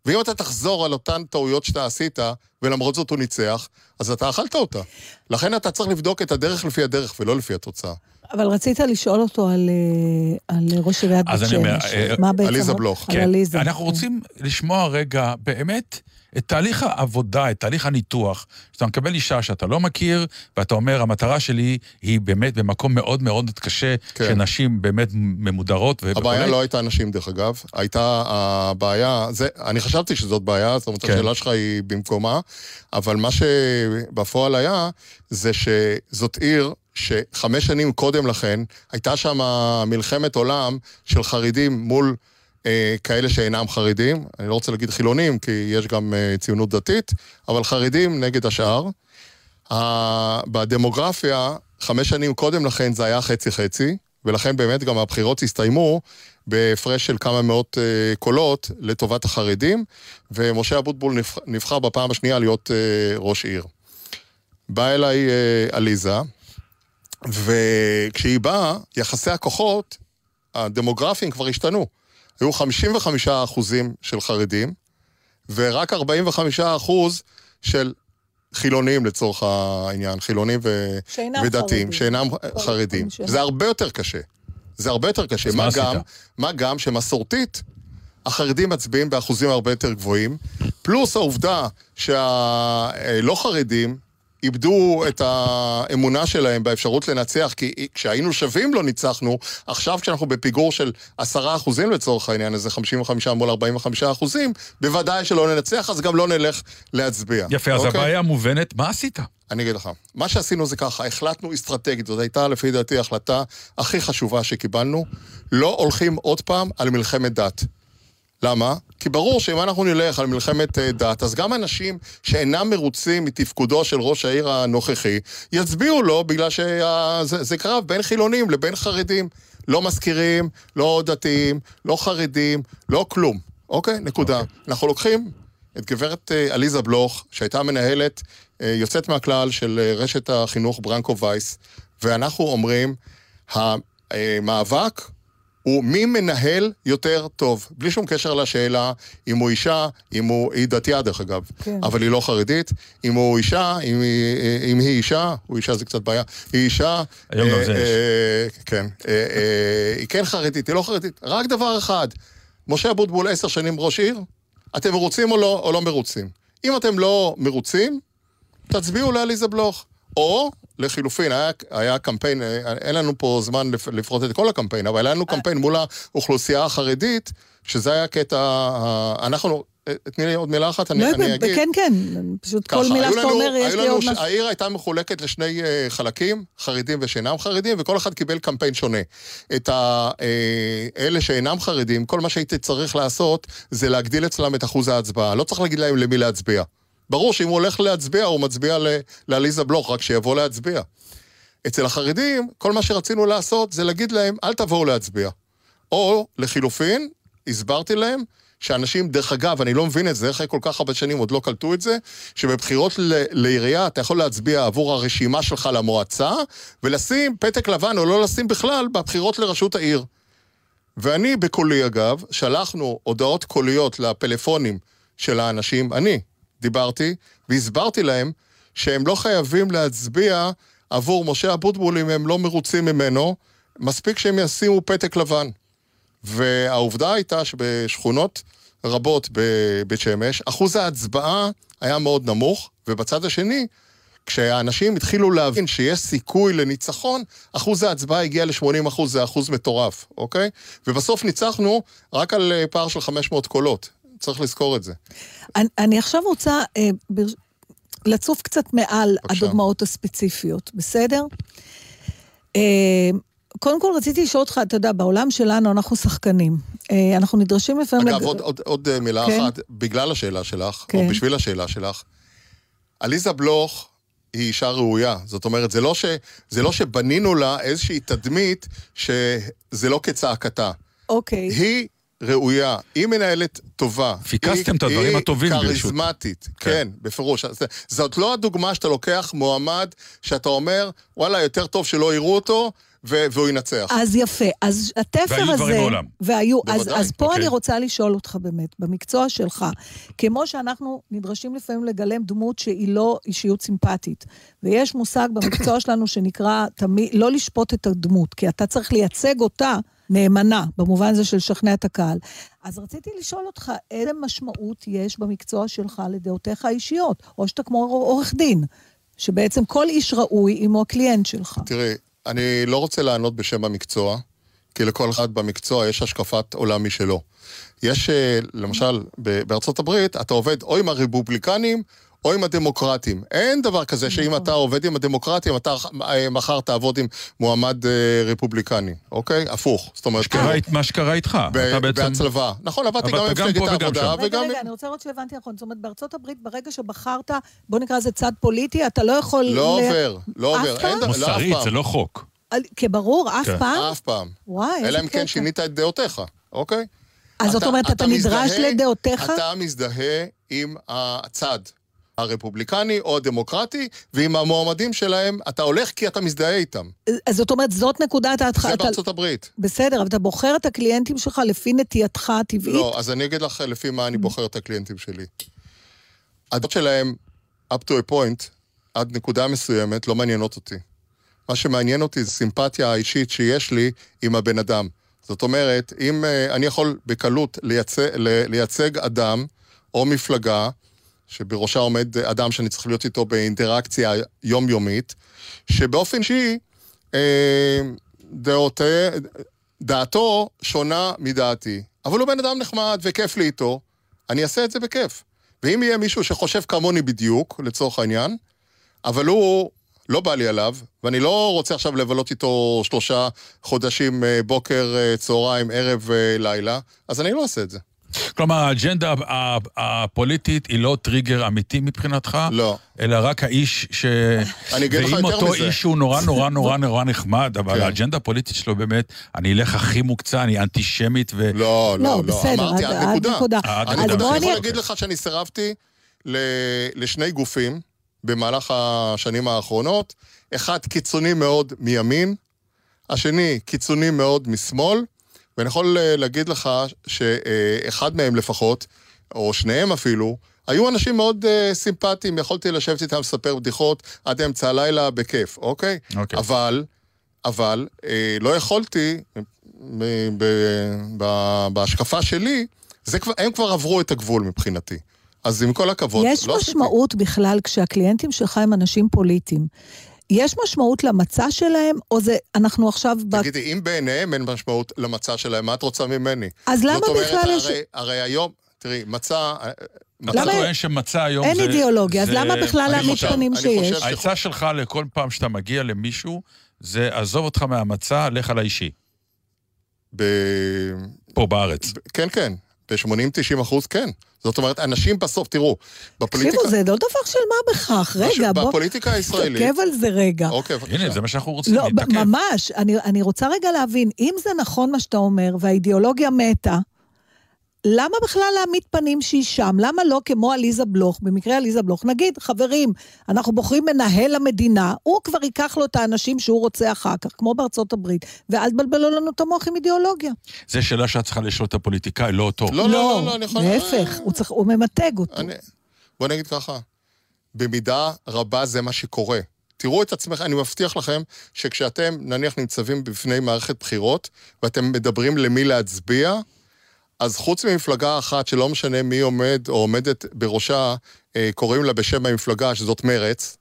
Speaker 4: ואם אתה תחזור על אותן טעויות שאתה עשית, ולמרות זאת הוא ניצח, אז אתה אכלת אותה. לכן אתה צריך לבדוק את הדרך לפי הדרך ולא לפי התוצאה.
Speaker 3: אבל רצית לשאול אותו על, אה, על ראש עיריית בת
Speaker 2: אז אני אומר,
Speaker 3: שמש.
Speaker 2: אה,
Speaker 3: מה בעצם...
Speaker 4: עליזה בלוך.
Speaker 3: על
Speaker 2: כן.
Speaker 3: עליזה.
Speaker 2: אנחנו
Speaker 3: כן.
Speaker 2: רוצים לשמוע רגע, באמת, את תהליך העבודה, את תהליך הניתוח. שאתה מקבל אישה שאתה לא מכיר, ואתה אומר, המטרה שלי היא באמת במקום מאוד מאוד קשה,
Speaker 4: כן.
Speaker 2: שנשים באמת ממודרות וכו'.
Speaker 4: הבעיה לא הייתה נשים, דרך אגב. הייתה הבעיה, זה, אני חשבתי שזאת בעיה, זאת אומרת,
Speaker 2: כן.
Speaker 4: השאלה שלך היא במקומה, אבל מה שבפועל היה, זה שזאת עיר שחמש שנים קודם לכן, הייתה שם מלחמת עולם של חרדים מול... אה, כאלה שאינם חרדים, אני לא רוצה להגיד חילונים, כי יש גם אה, ציונות דתית, אבל חרדים נגד השאר. בדמוגרפיה, חמש שנים קודם לכן זה היה חצי-חצי, ולכן באמת גם הבחירות הסתיימו בהפרש של כמה מאות אה, קולות לטובת החרדים, ומשה אבוטבול נבח- נבחר בפעם השנייה להיות אה, ראש עיר. באה אליי אה, עליזה, וכשהיא באה, יחסי הכוחות הדמוגרפיים כבר השתנו. היו 55 אחוזים של חרדים, ורק 45 אחוז של חילונים לצורך העניין, חילונים ו...
Speaker 3: שאינם
Speaker 4: ודתיים,
Speaker 3: חרדים.
Speaker 4: שאינם חרדים.
Speaker 3: שאינם.
Speaker 4: זה הרבה יותר קשה. זה הרבה יותר קשה.
Speaker 2: מה עשית?
Speaker 4: גם, מה גם שמסורתית, החרדים מצביעים באחוזים הרבה יותר גבוהים, פלוס העובדה שהלא חרדים איבדו את האמונה שלהם באפשרות לנצח, כי כשהיינו שווים לא ניצחנו, עכשיו כשאנחנו בפיגור של עשרה אחוזים לצורך העניין, איזה 55 מול 45 אחוזים, בוודאי שלא ננצח, אז גם לא נלך להצביע.
Speaker 2: יפה, אז
Speaker 4: אוקיי?
Speaker 2: הבעיה מובנת, מה עשית?
Speaker 4: אני אגיד לך, מה שעשינו זה ככה, החלטנו אסטרטגית, זאת הייתה לפי דעתי ההחלטה הכי חשובה שקיבלנו, לא הולכים עוד פעם על מלחמת דת. למה? כי ברור שאם אנחנו נלך על מלחמת אה, דת, אז גם אנשים שאינם מרוצים מתפקודו של ראש העיר הנוכחי, יצביעו לו בגלל שזה זה קרב בין חילונים לבין חרדים. לא מזכירים, לא דתיים, לא חרדים, לא כלום. אוקיי? נקודה. אנחנו לוקחים את גברת אה, עליזה בלוך, שהייתה מנהלת אה, יוצאת מהכלל של רשת החינוך ברנקו וייס, ואנחנו אומרים, המאבק הוא מי מנהל יותר טוב, בלי שום קשר לשאלה אם הוא אישה, אם הוא, היא דתייה דרך אגב,
Speaker 3: כן.
Speaker 4: אבל היא לא חרדית, אם הוא אישה, אם היא, אם היא אישה, הוא אישה זה קצת בעיה, היא אישה,
Speaker 2: היום גם
Speaker 4: אה,
Speaker 2: זה יש.
Speaker 4: אה, כן, אה, אה, היא כן חרדית, היא לא חרדית, רק דבר אחד, משה אבוטבול עשר שנים ראש עיר, אתם מרוצים או לא, או לא מרוצים? אם אתם לא מרוצים, תצביעו לעליזה בלוך. או לחילופין, היה, היה קמפיין, אה, אין לנו פה זמן לפ- לפרוט את כל הקמפיין, אבל היה לנו קמפיין מול האוכלוסייה החרדית, שזה היה קטע, ה- אנחנו, אה, תני לי עוד מילה אחת, אני,
Speaker 3: לא,
Speaker 4: אני אגיד.
Speaker 3: כן, כן, פשוט כל
Speaker 4: ככה,
Speaker 3: מילה
Speaker 4: היו
Speaker 3: שאתה אומר, יש לי עוד
Speaker 4: ש-
Speaker 3: משהו.
Speaker 4: העיר הייתה מחולקת לשני אה, חלקים, חרדים ושאינם חרדים, וכל אחד קיבל קמפיין שונה. את ה- אה, אלה שאינם חרדים, כל מה שהייתי צריך לעשות זה להגדיל אצלם את אחוז ההצבעה. לא צריך להגיד להם למי להצביע. ברור שאם הוא הולך להצביע, הוא מצביע לעליזה בלוך, רק שיבוא להצביע. אצל החרדים, כל מה שרצינו לעשות זה להגיד להם, אל תבואו להצביע. או, לחילופין, הסברתי להם שאנשים, דרך אגב, אני לא מבין את זה, אחרי כל כך הרבה שנים עוד לא קלטו את זה, שבבחירות ל- לעירייה אתה יכול להצביע עבור הרשימה שלך למועצה, ולשים פתק לבן או לא לשים בכלל בבחירות לראשות העיר. ואני בקולי, אגב, שלחנו הודעות קוליות לפלאפונים של האנשים, אני דיברתי, והסברתי להם שהם לא חייבים להצביע עבור משה אבוטבול אם הם לא מרוצים ממנו, מספיק שהם ישימו פתק לבן. והעובדה הייתה שבשכונות רבות בבית שמש, אחוז ההצבעה היה מאוד נמוך, ובצד השני, כשהאנשים התחילו להבין שיש סיכוי לניצחון, אחוז ההצבעה הגיע ל-80 אחוז, זה אחוז מטורף, אוקיי? ובסוף ניצחנו רק על אה, פער של 500 קולות. צריך לזכור את זה.
Speaker 3: אני, אני עכשיו רוצה אה, בר... לצוף קצת מעל
Speaker 4: בבקשה.
Speaker 3: הדוגמאות הספציפיות, בסדר? אה, קודם כל רציתי לשאול אותך, אתה יודע, בעולם שלנו אנחנו שחקנים. אה, אנחנו נדרשים לפעמים...
Speaker 4: אגב,
Speaker 3: לג-
Speaker 4: עוד, עוד, עוד אה, מילה
Speaker 3: כן.
Speaker 4: אחת, בגלל השאלה שלך,
Speaker 3: כן.
Speaker 4: או בשביל השאלה שלך, עליזה בלוך היא אישה ראויה. זאת אומרת, זה לא, ש, זה לא שבנינו לה איזושהי תדמית שזה לא כצעקתה.
Speaker 3: אוקיי.
Speaker 4: היא ראויה, היא מנהלת טובה.
Speaker 2: פיקסתם
Speaker 4: היא-
Speaker 2: את הדברים הטובים,
Speaker 4: היא
Speaker 2: ברשות.
Speaker 4: כריזמטית,
Speaker 2: כן.
Speaker 4: כן, בפירוש. זאת לא הדוגמה שאתה לוקח מועמד, שאתה אומר, וואלה, יותר טוב שלא יראו אותו, והוא ינצח.
Speaker 3: אז יפה, אז התפר
Speaker 2: והיו
Speaker 3: הזה...
Speaker 2: דברים מעולם.
Speaker 3: והיו, אז,
Speaker 4: בוודאי,
Speaker 3: אז פה
Speaker 2: אוקיי.
Speaker 3: אני רוצה לשאול אותך באמת, במקצוע שלך, כמו שאנחנו נדרשים לפעמים לגלם דמות שהיא לא אישיות סימפטית, ויש מושג במקצוע שלנו שנקרא תמיד, לא לשפוט את הדמות, כי אתה צריך לייצג אותה נאמנה, במובן הזה של לשכנע את הקהל. אז רציתי לשאול אותך, איזה משמעות יש במקצוע שלך לדעותיך האישיות, או שאתה כמו עורך דין, שבעצם כל איש ראוי אם הוא הקליינט שלך.
Speaker 4: תראי, אני לא רוצה לענות בשם המקצוע, כי לכל אחד במקצוע יש השקפת עולם משלו. יש, אה, למשל, בארצות הברית, אתה עובד או עם הרפובליקנים או עם הדמוקרטים. אין דבר כזה שאם אתה עובד עם הדמוקרטים, אתה אה, מחר תעבוד עם מועמד אה, רפובליקני, אוקיי? הפוך. זאת אומרת,
Speaker 2: מה שקרה איתך.
Speaker 4: ב-
Speaker 2: אתה בעצם...
Speaker 4: בהצלבה. נכון, עבדתי
Speaker 2: עבדת
Speaker 4: גם במפלגת
Speaker 2: וגם
Speaker 4: העבודה,
Speaker 2: שם.
Speaker 3: רגע,
Speaker 4: וגם...
Speaker 3: רגע, אני רוצה לראות שהבנתי נכון. זאת אומרת, בארצות הברית, ברגע שבחרת, בוא נקרא לזה צד פוליטי, אתה לא יכול...
Speaker 4: לא
Speaker 3: ל-
Speaker 4: עובר, לא
Speaker 3: אף
Speaker 4: עובר.
Speaker 3: פעם?
Speaker 4: אין דבר- לא,
Speaker 2: מוסרית. זה לא חוק.
Speaker 3: על- כברור, אף
Speaker 2: כן.
Speaker 3: פעם?
Speaker 4: אף פעם.
Speaker 3: וואי,
Speaker 4: אלא אם כן. שינית את דעותיך, אוקיי?
Speaker 3: אז זאת אומרת, אתה נדרש
Speaker 4: מזדהה-
Speaker 3: לדעותיך?
Speaker 4: אתה מזדהה עם הצד הרפובליקני או הדמוקרטי, ועם המועמדים שלהם אתה הולך כי אתה מזדהה איתם.
Speaker 3: אז זאת אומרת, זאת נקודת ההתחלה.
Speaker 4: זה
Speaker 3: אתה-
Speaker 4: בארצות הברית.
Speaker 3: בסדר, אבל אתה בוחר את הקליינטים שלך לפי נטייתך הטבעית?
Speaker 4: לא, אז אני אגיד לך לפי מה אני בוחר את הקליינטים שלי. הדעות שלהם, up to a point, עד נקודה מסוימת, לא מעניינות אותי. מה שמעניין אותי זה סימפתיה האישית שיש לי עם הבן אדם. זאת אומרת, אם uh, אני יכול בקלות לייצג, לייצג אדם או מפלגה, שבראשה עומד אדם שאני צריך להיות איתו באינטראקציה יומיומית, שבאופן אישי, אה, דעותי, דעתו שונה מדעתי. אבל הוא בן אדם נחמד וכיף לי איתו, אני אעשה את זה בכיף. ואם יהיה מישהו שחושב כמוני בדיוק, לצורך העניין, אבל הוא לא בא לי עליו, ואני לא רוצה עכשיו לבלות איתו שלושה חודשים, אה, בוקר, אה, צהריים, ערב, אה, לילה, אז אני לא אעשה את זה.
Speaker 2: כלומר, האג'נדה הפוליטית היא לא טריגר אמיתי מבחינתך?
Speaker 4: לא.
Speaker 2: אלא רק האיש ש...
Speaker 4: אני אגיד לך
Speaker 2: ואם
Speaker 4: יותר
Speaker 2: אותו
Speaker 4: מזה.
Speaker 2: איש הוא נורא נורא נורא נורא נחמד, אבל
Speaker 4: כן.
Speaker 2: האג'נדה הפוליטית שלו באמת, אני אלך הכי מוקצה, אני אנטישמית ו...
Speaker 4: לא,
Speaker 3: לא,
Speaker 4: לא, לא.
Speaker 3: בסדר,
Speaker 4: אמרתי,
Speaker 3: עד-
Speaker 4: עד
Speaker 3: עד
Speaker 4: נקודה.
Speaker 2: עד
Speaker 4: אני
Speaker 2: נקודה.
Speaker 3: אז בוא
Speaker 4: יכול
Speaker 3: אני...
Speaker 4: להגיד לך שאני סירבתי ל- לשני גופים במהלך השנים האחרונות. אחד קיצוני מאוד מימין, השני קיצוני מאוד משמאל, ואני יכול אה, להגיד לך שאחד מהם לפחות, או שניהם אפילו, היו אנשים מאוד uh, סימפטיים, יכולתי לשבת איתם, לספר בדיחות עד אמצע הלילה בכיף, אוקיי?
Speaker 2: אוקיי.
Speaker 4: אבל, אבל אה, לא יכולתי, ב- ב- ב- בהשקפה שלי, זה כבר, הם כבר עברו את הגבול מבחינתי. אז עם כל הכבוד,
Speaker 3: יש
Speaker 4: לא עשיתי.
Speaker 3: משמעות בכלל כשהקליינטים שלך הם אנשים פוליטיים. יש משמעות למצע שלהם, או זה, אנחנו עכשיו... ב-
Speaker 4: תגידי, אם בעיניהם אין משמעות למצע שלהם, מה את רוצה ממני?
Speaker 3: אז למה
Speaker 4: זאת אומרת,
Speaker 3: בכלל יש...
Speaker 4: הרי, הרי היום, תראי, מצע... אה,
Speaker 2: אתה
Speaker 3: למה-
Speaker 2: טוען שמצע היום
Speaker 3: אין
Speaker 2: זה...
Speaker 3: אידיאולוגיה, אז למה בכלל להעמיד פנים שיש?
Speaker 2: העצה שלך לכל פעם שאתה מגיע למישהו, זה עזוב אותך מהמצע, לך על האישי.
Speaker 4: ב...
Speaker 2: פה בארץ.
Speaker 4: ב- כן, כן. ב-80-90 אחוז כן. זאת אומרת, אנשים בסוף, תראו, בפוליטיקה...
Speaker 3: תקשיבו, זה לא דבר של מה בכך. רגע, בוא...
Speaker 4: בפוליטיקה הישראלית...
Speaker 3: תתעכב על זה רגע.
Speaker 4: אוקיי, בבקשה.
Speaker 2: הנה, זה מה שאנחנו רוצים,
Speaker 3: לא,
Speaker 2: להתעכב.
Speaker 3: ממש. אני, אני רוצה רגע להבין, אם זה נכון מה שאתה אומר, והאידיאולוגיה מתה, למה בכלל להעמיד פנים שהיא שם? למה לא כמו עליזה בלוך, במקרה עליזה בלוך, נגיד, חברים, אנחנו בוחרים מנהל המדינה, הוא כבר ייקח לו את האנשים שהוא רוצה אחר כך, כמו בארצות הברית, ואל תבלבלו לנו את המוח עם אידיאולוגיה.
Speaker 2: זה שאלה שאת צריכה לשאול את הפוליטיקאי, לא אותו.
Speaker 4: לא, לא, לא, לא, אני יכול...
Speaker 3: להפך, הוא, צריך, הוא ממתג אותו.
Speaker 4: אני... בוא נגיד ככה, במידה רבה זה מה שקורה. תראו את עצמכם, אני מבטיח לכם שכשאתם נניח ניצבים בפני מערכת בחירות ואתם מדברים למי להצביע, אז חוץ ממפלגה אחת שלא משנה מי עומד או עומדת בראשה, אה, קוראים לה בשם המפלגה שזאת מרץ.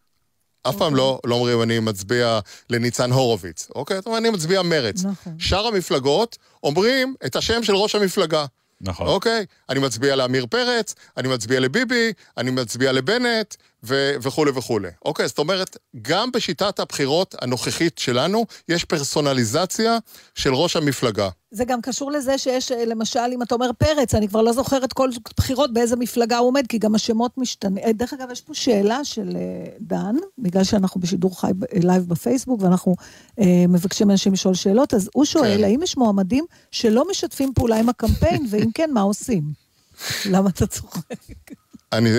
Speaker 4: אף פעם לא, לא אומרים אני מצביע לניצן הורוביץ, אוקיי? זאת אומרת, אני מצביע מרץ.
Speaker 3: נכון.
Speaker 4: שאר המפלגות אומרים את השם של ראש המפלגה.
Speaker 2: נכון.
Speaker 4: אוקיי? אני מצביע לעמיר פרץ, אני מצביע לביבי, אני מצביע לבנט, ו- וכולי וכולי. אוקיי, זאת אומרת, גם בשיטת הבחירות הנוכחית שלנו, יש פרסונליזציה של ראש המפלגה.
Speaker 3: זה גם קשור לזה שיש, אה, למשל, אם אתה אומר פרץ, אני כבר לא זוכרת כל בחירות באיזה מפלגה הוא עומד, כי גם השמות משתנים. אה, דרך אגב, יש פה שאלה של אה, דן, בגלל שאנחנו בשידור חי live בפייסבוק, ואנחנו אה, מבקשים מאנשים לשאול שאלות, אז הוא שואל,
Speaker 4: כן.
Speaker 3: האם יש מועמדים שלא משתפים פעולה עם הקמפיין, ואם כן, מה עושים? למה אתה צוחק?
Speaker 4: אני...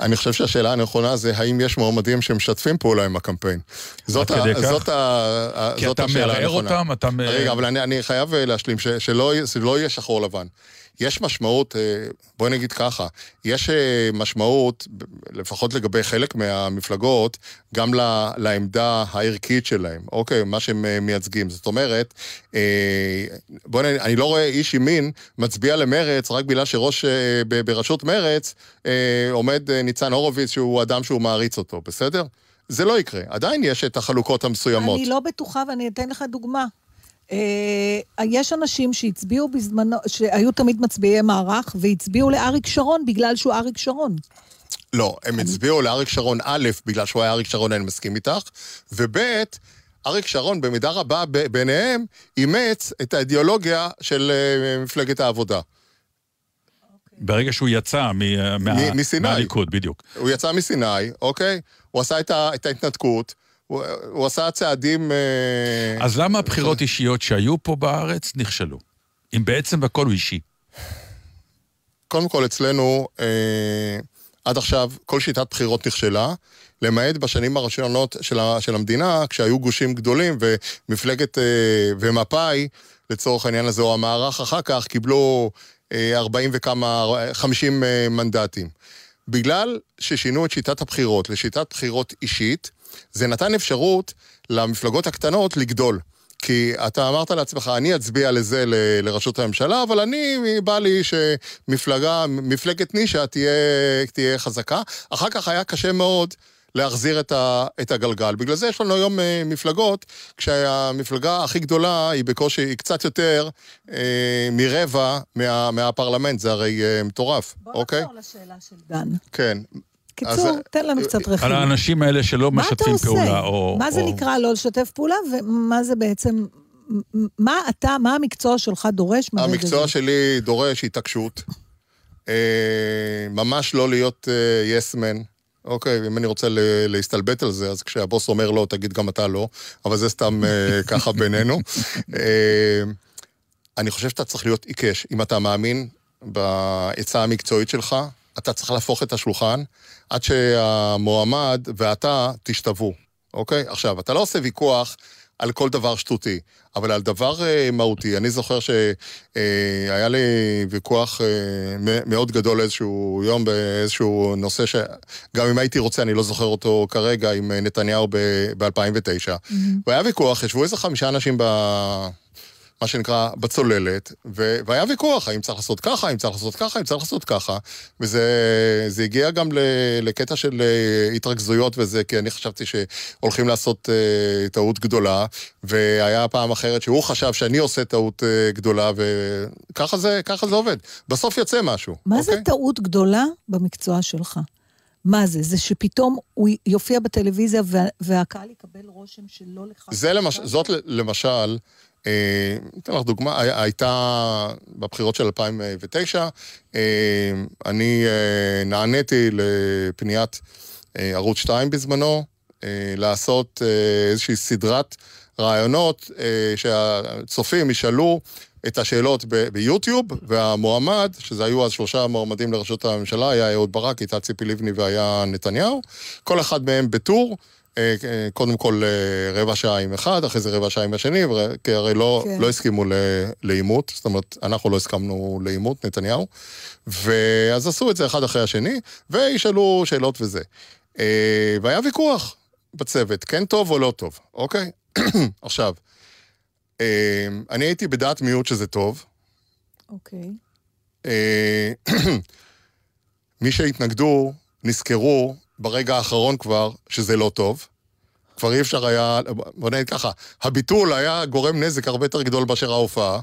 Speaker 4: אני חושב שהשאלה הנכונה זה האם יש מועמדים שמשתפים פעולה עם הקמפיין. זאת,
Speaker 2: עד
Speaker 4: ה,
Speaker 2: כדי כך?
Speaker 4: זאת, ה,
Speaker 2: כי אתה
Speaker 4: השאלה
Speaker 2: מערער
Speaker 4: הנכונה.
Speaker 2: אותם, אתה...
Speaker 4: רגע, אבל אני, אני חייב אה, להשלים, ש, שלא, שלא יהיה שחור לבן. יש משמעות, אה, בואי נגיד ככה, יש אה, משמעות, לפחות לגבי חלק מהמפלגות, גם לעמדה הערכית שלהם, אוקיי? מה שהם אה, מייצגים. זאת אומרת, בואי נגיד, אני לא רואה איש ימין מצביע למרץ רק בגלל שראש, בראשות מרץ עומד ניצן הורוביץ, שהוא אדם שהוא מעריץ אותו, בסדר? זה לא יקרה. עדיין יש את החלוקות המסוימות.
Speaker 3: אני לא בטוחה, ואני אתן לך דוגמה. אה, יש אנשים שהצביעו בזמנו, שהיו תמיד מצביעי מערך, והצביעו לאריק שרון בגלל שהוא אריק שרון.
Speaker 4: לא, הם הצביעו לאריק שרון א', בגלל שהוא היה אריק שרון, אני מסכים איתך, וב', אריק שרון במידה רבה ב- ביניהם אימץ את האידיאולוגיה של אה, מפלגת העבודה.
Speaker 2: ברגע שהוא יצא מ- מה-
Speaker 4: מ- מסיני.
Speaker 2: מהליכוד, בדיוק.
Speaker 4: הוא יצא מסיני, אוקיי? הוא עשה את, ה- את ההתנתקות, הוא, הוא עשה צעדים... אה,
Speaker 2: אז למה הבחירות אישיות שהיו פה בארץ נכשלו? אם בעצם הכל הוא אישי.
Speaker 4: קודם כל, אצלנו, אה, עד עכשיו, כל שיטת בחירות נכשלה, למעט בשנים הראשונות של, ה, של המדינה, כשהיו גושים גדולים ומפלגת אה, ומפא"י, לצורך העניין הזה, או המערך אחר כך, קיבלו אה, 40 וכמה, 50 אה, מנדטים. בגלל ששינו את שיטת הבחירות לשיטת בחירות אישית, זה נתן אפשרות למפלגות הקטנות לגדול. כי אתה אמרת לעצמך, אני אצביע לזה ל- לראשות הממשלה, אבל אני, בא לי שמפלגה, מפלגת נישה תהיה, תהיה חזקה. אחר כך היה קשה מאוד להחזיר את, ה, את הגלגל. בגלל זה יש לנו היום אה, מפלגות, כשהמפלגה הכי גדולה היא בקושי, היא קצת יותר אה, מרבע מה, מהפרלמנט, זה הרי אה, מטורף, אוקיי?
Speaker 3: לשאלה של דן.
Speaker 4: כן.
Speaker 3: קיצור,
Speaker 4: אז-
Speaker 3: תן לנו קצת
Speaker 2: על
Speaker 3: רכיב.
Speaker 2: האנשים האלה שלא
Speaker 3: מה אתה
Speaker 2: משתפים
Speaker 3: עושה?
Speaker 2: פעולה, או...
Speaker 3: מה זה
Speaker 2: או-
Speaker 3: נקרא לא לשתף פעולה, ומה זה בעצם... מה אתה, מה המקצוע שלך דורש מהרגע
Speaker 4: המקצוע? שלי דורש התעקשות. אה, ממש לא להיות יסמן. אוקיי, אם אני רוצה ל- להסתלבט על זה, אז כשהבוס אומר לא, תגיד גם אתה לא, אבל זה סתם אה, ככה בינינו. אה, אני חושב שאתה צריך להיות עיקש. אם אתה מאמין בעצה המקצועית שלך, אתה צריך להפוך את השולחן עד שהמועמד ואתה תשתוו, אוקיי? עכשיו, אתה לא עושה ויכוח על כל דבר שטותי, אבל על דבר אה, מהותי. אני זוכר שהיה לי ויכוח אה, מ- מאוד גדול איזשהו יום באיזשהו נושא שגם אם הייתי רוצה, אני לא זוכר אותו כרגע, עם אה, נתניהו ב-2009. ב- והיה ויכוח, ישבו איזה חמישה אנשים ב... מה שנקרא, בצוללת, ו- והיה ויכוח, האם צריך לעשות ככה, האם צריך לעשות ככה, האם צריך לעשות ככה, וזה זה הגיע גם ל- לקטע של אה, התרכזויות וזה, כי אני חשבתי שהולכים לעשות uh, טעות גדולה, והיה פעם אחרת שהוא חשב שאני עושה טעות uh, גדולה, וככה זה, זה עובד. בסוף יוצא משהו,
Speaker 3: מה
Speaker 4: אוקיי?
Speaker 3: זה טעות גדולה במקצוע שלך? מה זה? זה שפתאום הוא יופיע בטלוויזיה וה, והקהל יקבל רושם שלא לך...
Speaker 4: זה למש... זאת למשל, אתן לך דוגמה, הי- הייתה בבחירות של 2009, אה, אני אה, נעניתי לפניית אה, ערוץ 2 בזמנו, אה, לעשות אה, איזושהי סדרת רעיונות אה, שהצופים ישאלו את השאלות ביוטיוב, והמועמד, שזה היו אז שלושה מועמדים לראשות הממשלה, היה אהוד ברק, הייתה ציפי לבני והיה נתניהו, כל אחד מהם בטור. אה, אה, קודם כל אה, רבע שעה עם אחד, אחרי זה רבע שעה עם השני, כי הרי לא,
Speaker 3: כן.
Speaker 4: לא הסכימו לעימות, זאת אומרת, אנחנו לא הסכמנו לעימות, נתניהו, ואז עשו את זה אחד אחרי השני, וישאלו שאלות וזה. והיה ויכוח בצוות, כן טוב או לא טוב, אוקיי? עכשיו, אני הייתי בדעת מיעוט שזה טוב,
Speaker 3: אוקיי.
Speaker 4: מי שהתנגדו נזכרו ברגע האחרון כבר שזה לא טוב. כבר אי אפשר היה, בוא נגיד ככה, הביטול היה גורם נזק הרבה יותר גדול מאשר ההופעה,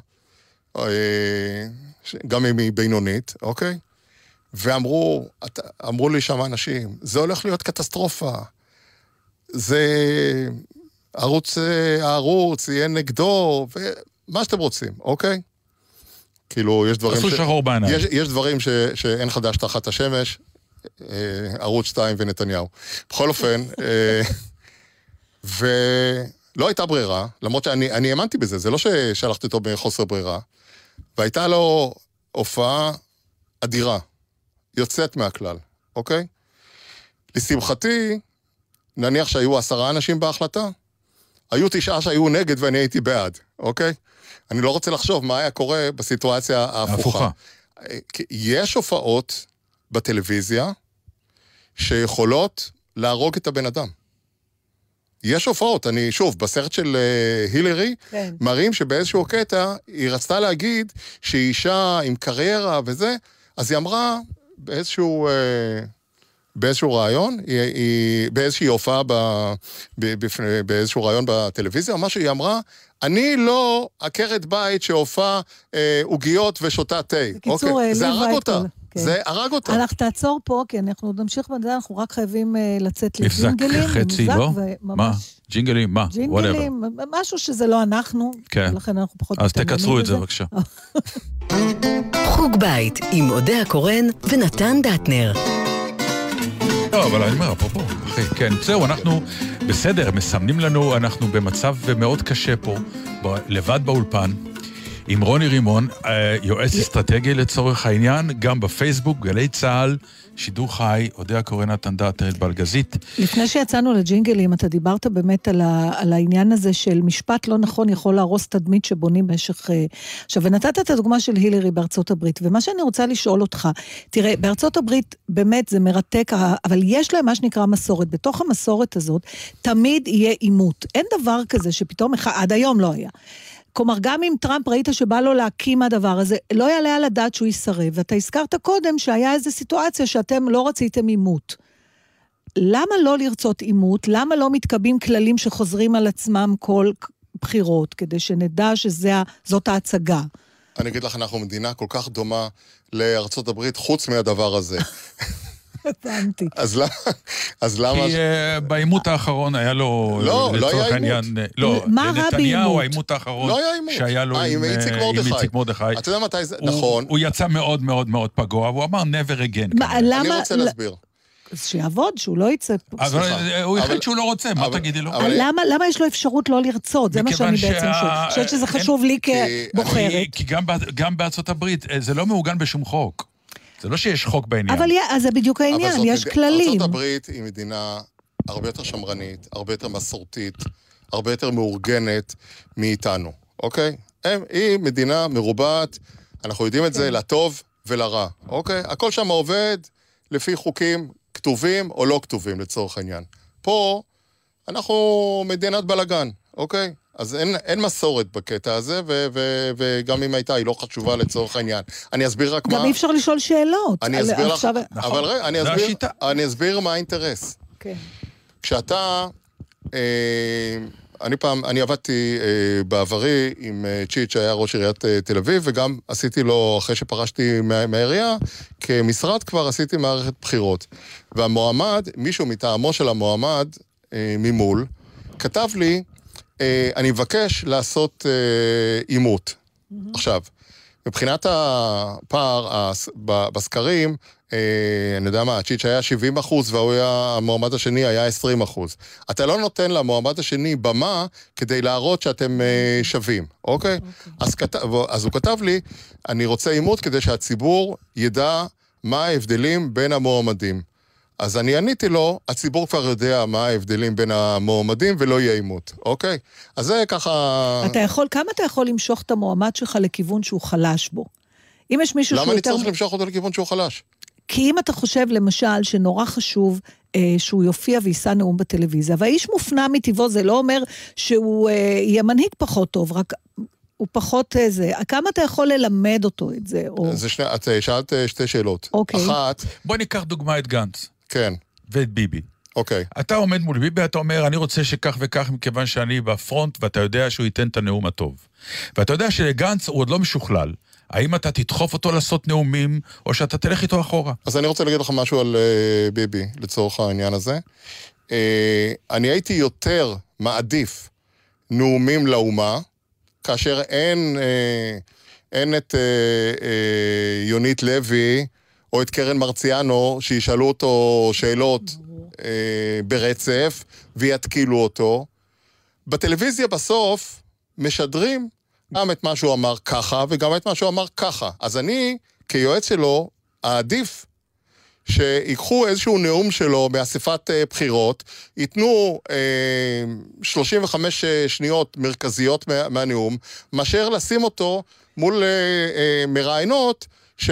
Speaker 4: אה, ש- גם אם היא בינונית, אוקיי? ואמרו, אמרו לי שם אנשים, זה הולך להיות קטסטרופה. זה ערוץ, אה, הערוץ יהיה נגדו, ומה שאתם רוצים, אוקיי? כאילו, יש דברים
Speaker 2: עשו שחור בעיניים.
Speaker 4: יש, יש דברים ש, שאין חדש תחת השמש, ערוץ 2 ונתניהו. בכל אופן, אה, ולא הייתה ברירה, למרות שאני אני האמנתי בזה, זה לא ששלחתי אותו בחוסר ברירה, והייתה לו הופעה אדירה, יוצאת מהכלל, אוקיי? לשמחתי, נניח שהיו עשרה אנשים בהחלטה, היו תשעה שהיו נגד ואני הייתי בעד, אוקיי? אני לא רוצה לחשוב מה היה קורה בסיטואציה ההפוכה.
Speaker 2: ההפוכה.
Speaker 4: כי יש הופעות בטלוויזיה שיכולות להרוג את הבן אדם. יש הופעות, אני שוב, בסרט של אה, הילרי,
Speaker 3: כן.
Speaker 4: מראים שבאיזשהו קטע היא רצתה להגיד שהיא אישה עם קריירה וזה, אז היא אמרה באיזשהו, אה, באיזשהו ראיון, היא, היא, באיזושהי הופעה ב, ב, בפני, באיזשהו ראיון בטלוויזיה, או משהו, היא אמרה, אני לא עקרת בית שעופה אה, עוגיות ושותה תה.
Speaker 3: בקיצור,
Speaker 4: אוקיי? זה
Speaker 3: העליבה
Speaker 4: הרג אותה.
Speaker 3: כל- כן.
Speaker 4: זה הרג אותה.
Speaker 3: אנחנו תעצור פה, כי אנחנו עוד נמשיך בזה, אנחנו רק חייבים אה, לצאת לג'ינגלים.
Speaker 2: חצי,
Speaker 3: מבזק
Speaker 2: לא?
Speaker 3: וממש-
Speaker 2: מה? ג'ינגלים, מה?
Speaker 3: ג'ינגלים, משהו שזה לא אנחנו,
Speaker 2: כן.
Speaker 3: ולכן אנחנו פחות
Speaker 2: אז תקצרו את זה. בבקשה.
Speaker 1: חוג בית עם אודה הקורן ונתן דטנר.
Speaker 2: לא, אבל אני אומר, אפרופו, אחי, כן, זהו, אנחנו בסדר, מסמנים לנו, אנחנו במצב מאוד קשה פה, לבד באולפן, עם רוני רימון, אה, יועץ אסטרטגי לצורך העניין, גם בפייסבוק, גלי צה"ל, שידור חי, אודה הקורא נתן דאטר, בלגזית.
Speaker 3: לפני שיצאנו לג'ינגלים, אתה דיברת באמת על, ה, על העניין הזה של משפט לא נכון יכול להרוס תדמית שבונים במשך... אה, עכשיו, ונתת את הדוגמה של הילרי בארצות הברית, ומה שאני רוצה לשאול אותך, תראה, בארצות הברית באמת זה מרתק, אבל יש להם מה שנקרא מסורת. בתוך המסורת הזאת תמיד יהיה עימות. אין דבר כזה שפתאום, עד היום לא היה. כלומר, גם אם טראמפ ראית שבא לו להקים הדבר הזה, לא יעלה על הדעת שהוא יסרב. ואתה הזכרת קודם שהיה איזו סיטואציה שאתם לא רציתם עימות. למה לא לרצות עימות? למה לא מתקבעים כללים שחוזרים על עצמם כל בחירות, כדי שנדע שזאת ההצגה?
Speaker 4: אני אגיד לך, אנחנו מדינה כל כך דומה לארצות הברית, חוץ מהדבר הזה.
Speaker 3: הבנתי.
Speaker 4: אז למה... אז למה...
Speaker 2: כי אה, בעימות האחרון היה לו,
Speaker 4: לא, לא היה
Speaker 2: העניין, אה, לא,
Speaker 3: מה רע
Speaker 2: לנתניהו
Speaker 3: בעימות?
Speaker 2: העימות האחרון
Speaker 4: לא היה עימות.
Speaker 2: שהיה לו
Speaker 4: אה, עם
Speaker 2: עם
Speaker 4: איציק מרדכי. אתה יודע מתי זה...
Speaker 2: הוא-
Speaker 4: נכון.
Speaker 2: הוא יצא מאוד מאוד מאוד פגוע, והוא אמר never again.
Speaker 3: מה. למה...
Speaker 4: אני רוצה להסביר.
Speaker 3: אז שיעבוד, שהוא לא יצא...
Speaker 2: אבל
Speaker 4: סליחה.
Speaker 2: הוא החליט שהוא לא רוצה, מה
Speaker 4: אבל-
Speaker 2: תגידי לו?
Speaker 4: אבל-
Speaker 3: למה, למה יש לו אפשרות לא לרצות? זה מה שאני בעצם
Speaker 2: שה-
Speaker 3: שואלת. אני חושבת שזה
Speaker 2: אין-
Speaker 3: חשוב לי
Speaker 4: כי-
Speaker 3: כבוחרת.
Speaker 2: כי- כי גם ב- גם בארצות הברית זה לא מעוגן בשום חוק. זה לא שיש חוק בעניין.
Speaker 3: אבל אז זה בדיוק העניין,
Speaker 4: זאת
Speaker 3: יש כללים.
Speaker 4: ארצות הברית היא מדינה הרבה יותר שמרנית, הרבה יותר מסורתית, הרבה יותר מאורגנת מאיתנו, אוקיי? הם, היא מדינה מרובעת, אנחנו יודעים את
Speaker 3: כן.
Speaker 4: זה לטוב ולרע, אוקיי? הכל שם עובד לפי חוקים כתובים או לא כתובים לצורך העניין. פה אנחנו מדינת בלאגן, אוקיי? אז אין, אין מסורת בקטע הזה, ו, ו, וגם אם הייתה, היא לא חשובה לצורך העניין. אני אסביר רק מה...
Speaker 3: גם אי אפשר לשאול שאלות.
Speaker 4: אני אסביר לך,
Speaker 3: עכשיו-
Speaker 2: נכון.
Speaker 4: אבל רגע, אני אסביר. אני אסביר מה האינטרס.
Speaker 3: כן.
Speaker 4: כשאתה, אה, אני פעם, אני עבדתי אה, בעברי עם אה, צ'יט שהיה ראש עיריית אה, תל אביב, וגם עשיתי לו, אחרי שפרשתי מה- מהעירייה, כמשרד כבר עשיתי מערכת בחירות. והמועמד, מישהו מטעמו של המועמד אה, ממול, כתב לי, אני מבקש לעשות אה, עימות. עכשיו, מבחינת הפער הס- ב- בסקרים, אה, אני יודע מה, הצ'יץ' היה 70 אחוז והמועמד השני היה 20 אחוז. אתה לא נותן למועמד השני במה כדי להראות שאתם אה, שווים, אוקיי? אז, כת... אז הוא כתב לי, אני רוצה עימות כדי שהציבור ידע מה ההבדלים בין המועמדים. אז אני עניתי לו, הציבור כבר יודע מה ההבדלים בין המועמדים ולא יהיה עימות, אוקיי? אז זה ככה...
Speaker 3: אתה יכול, כמה אתה יכול למשוך את המועמד שלך לכיוון שהוא חלש בו? אם יש מישהו
Speaker 4: למה
Speaker 3: שהוא
Speaker 4: אני
Speaker 3: יותר...
Speaker 4: צריך למשוך אותו לכיוון שהוא חלש?
Speaker 3: כי אם אתה חושב, למשל, שנורא חשוב אה, שהוא יופיע ויישא נאום בטלוויזיה, והאיש מופנם מטבעו, זה לא אומר שהוא אה, יהיה מנהיג פחות טוב, רק הוא פחות אה, זה. כמה אתה יכול ללמד אותו את זה? או...
Speaker 4: זה שני, את אה, שאלת אה, שתי שאלות.
Speaker 3: אוקיי.
Speaker 4: אחת,
Speaker 2: בוא ניקח דוגמא את גנץ
Speaker 4: כן,
Speaker 2: ואת ביבי.
Speaker 4: אוקיי.
Speaker 2: אתה עומד מול ביבי, אתה אומר, אני רוצה שכך וכך מכיוון שאני בפרונט, ואתה יודע שהוא ייתן את הנאום הטוב. ואתה יודע שלגנץ הוא עוד לא משוכלל. האם אתה תדחוף אותו לעשות נאומים, או שאתה תלך איתו אחורה?
Speaker 4: אז אני רוצה להגיד לך משהו על אה, ביבי, לצורך העניין הזה. אה, אני הייתי יותר מעדיף נאומים לאומה, כאשר אין, אה, אין את אה, אה, יונית לוי או את קרן מרציאנו, שישאלו אותו שאלות אה, ברצף ויתקילו אותו. בטלוויזיה בסוף משדרים גם את מה שהוא אמר ככה וגם את מה שהוא אמר ככה. אז אני, כיועץ שלו, אעדיף שיקחו איזשהו נאום שלו באספת אה, בחירות, ייתנו אה, 35 אה, שניות מרכזיות מה, מהנאום, מאשר לשים אותו מול אה, אה, מראיינות ש,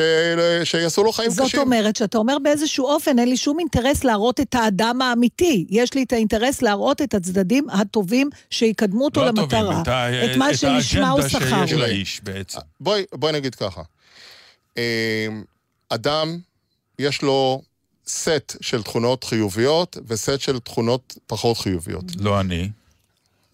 Speaker 4: שיעשו לו חיים
Speaker 3: זאת
Speaker 4: קשים.
Speaker 3: אומרת שאתה אומר באיזשהו אופן, אין לי שום אינטרס להראות את האדם האמיתי. יש לי את האינטרס להראות את הצדדים הטובים שיקדמו אותו
Speaker 2: לא
Speaker 3: למטרה.
Speaker 2: הטובים, ה-
Speaker 3: את מה שלשמה הוא
Speaker 2: האג'נדה
Speaker 3: שכר.
Speaker 2: שיש לאיש בעצם.
Speaker 4: בואי, בואי נגיד ככה. אה, אדם, יש לו סט של תכונות חיוביות וסט של תכונות פחות חיוביות.
Speaker 2: לא אני.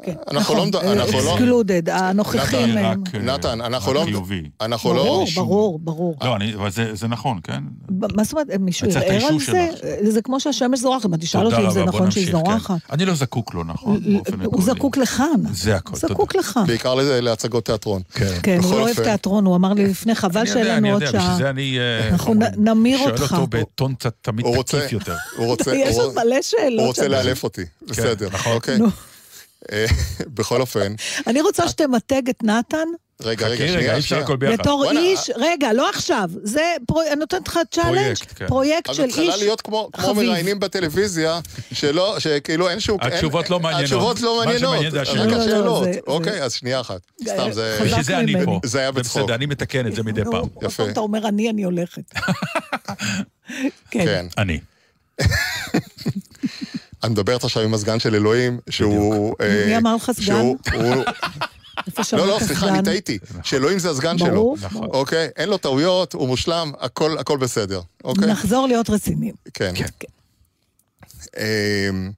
Speaker 3: כן,
Speaker 4: אנחנו
Speaker 3: נכון,
Speaker 4: לא אנחנו לא-
Speaker 3: excluded, הנוכחים
Speaker 2: אני
Speaker 3: הם...
Speaker 2: אה,
Speaker 4: נתן, אנחנו לא...
Speaker 2: חיובי.
Speaker 4: אנחנו לא...
Speaker 3: ברור. ברור, ברור.
Speaker 2: לא, אני- אבל זה זה נכון, כן?
Speaker 3: ב- מה זאת אומרת, מישהו ערער על זה?
Speaker 2: שלך.
Speaker 3: זה כמו שהשמש זורחת, אם תשאל אותי אם זה נכון שהיא
Speaker 2: כן.
Speaker 3: זורחת.
Speaker 2: אני לא זקוק לו, נכון?
Speaker 3: הוא. זקוק לכאן.
Speaker 2: זה הכל, תודה.
Speaker 3: זקוק לך.
Speaker 4: בעיקר לזה- להצגות תיאטרון.
Speaker 2: כן.
Speaker 3: כן, הוא לא אוהב. תיאטרון, הוא אמר לי לפני, חבל שאין לנו עוד
Speaker 2: יודע, בשביל
Speaker 3: שעה.
Speaker 2: זה אני...
Speaker 3: אנחנו? נמיר
Speaker 2: שואל
Speaker 3: אותך.
Speaker 2: אותו בטון קצת תמיד תקיף יותר.
Speaker 4: הוא רוצה...
Speaker 3: יש עוד מלא שאלות.
Speaker 4: הוא רוצה. לאלף אותי. בסדר,
Speaker 2: נכון.
Speaker 4: אוקיי. אה, בכל אופן,
Speaker 3: אני רוצה שתמתג את נתן
Speaker 4: רגע, רגע,
Speaker 2: חכי רגע,
Speaker 4: שנייה,
Speaker 2: אי אפשר
Speaker 4: שנייה.
Speaker 2: הכל ביחד.
Speaker 3: בתור איש, רגע, לא עכשיו, זה, פרו- אני נותנת לך צ'אלנג',
Speaker 2: פרויקט, כן.
Speaker 4: אז
Speaker 3: של
Speaker 4: את צריכה
Speaker 3: איש
Speaker 4: להיות כמו כמו
Speaker 3: חביב.
Speaker 4: מראיינים בטלוויזיה, שלא, שכאילו אין שום...
Speaker 2: התשובות לא מעניינות.
Speaker 4: התשובות לא
Speaker 2: מה
Speaker 4: מעניינות.
Speaker 2: שמעניין זה
Speaker 4: רק
Speaker 2: השאלות.
Speaker 3: לא, לא. זה-
Speaker 4: אוקיי,
Speaker 3: זה-
Speaker 4: אז שנייה אחת.
Speaker 3: אה,
Speaker 4: סתם, זה...
Speaker 3: חזק
Speaker 2: בשביל זה אני. פה.
Speaker 4: זה היה בצחוק.
Speaker 2: בסדר, אני מתקן את זה מדי פעם.
Speaker 4: יפה.
Speaker 3: אתה אומר אני, אני הולכת.
Speaker 4: כן.
Speaker 2: אני.
Speaker 4: את מדברת עכשיו עם הסגן של אלוהים, שהוא... אה,
Speaker 3: מי אמר לך סגן?
Speaker 4: לא, לא, סליחה? אני טעיתי. שאלוהים זה הסגן שלו.
Speaker 3: ברור.
Speaker 2: נכון.
Speaker 4: אוקיי? אין לו טעויות, הוא מושלם, הכל בסדר. אוקיי?
Speaker 3: נחזור להיות רציניים.
Speaker 4: כן.
Speaker 2: כן.
Speaker 4: אמ,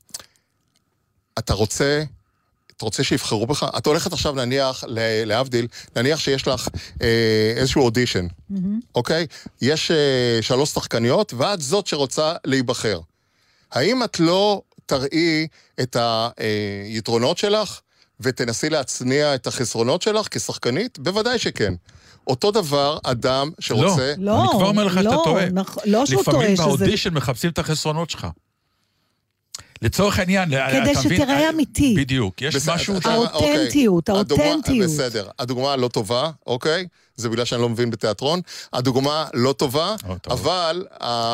Speaker 4: אתה רוצה, אתה רוצה שיבחרו בך? את הולכת עכשיו נניח, ל- להבדיל, נניח שיש לך אה, איזשהו אודישן, אוקיי? יש אה, שלוש שחקניות, ואת זאת שרוצה להיבחר. האם את לא תראי את היתרונות שלך ותנסי להצניע את החסרונות שלך כשחקנית? בוודאי שכן. אותו דבר אדם שרוצה...
Speaker 3: לא,
Speaker 2: אני כבר אומר לך שאתה
Speaker 3: לא,
Speaker 2: טועה.
Speaker 3: נכ- לא שהוא טועה,
Speaker 2: לפעמים
Speaker 3: שזה...
Speaker 2: באודישן מחפשים את החסרונות שלך. לצורך העניין,
Speaker 3: כדי
Speaker 2: אתה מבין?
Speaker 3: שתראה אמיתי.
Speaker 2: בדיוק, יש
Speaker 4: בסדר,
Speaker 2: משהו...
Speaker 3: האותנטיות,
Speaker 4: אוקיי. הדוגמה-
Speaker 3: האותנטיות.
Speaker 4: בסדר, הדוגמה לא טובה, אוקיי? זה בגלל שאני לא מבין בתיאטרון. הדוגמה לא טובה,
Speaker 2: לא.
Speaker 4: אבל...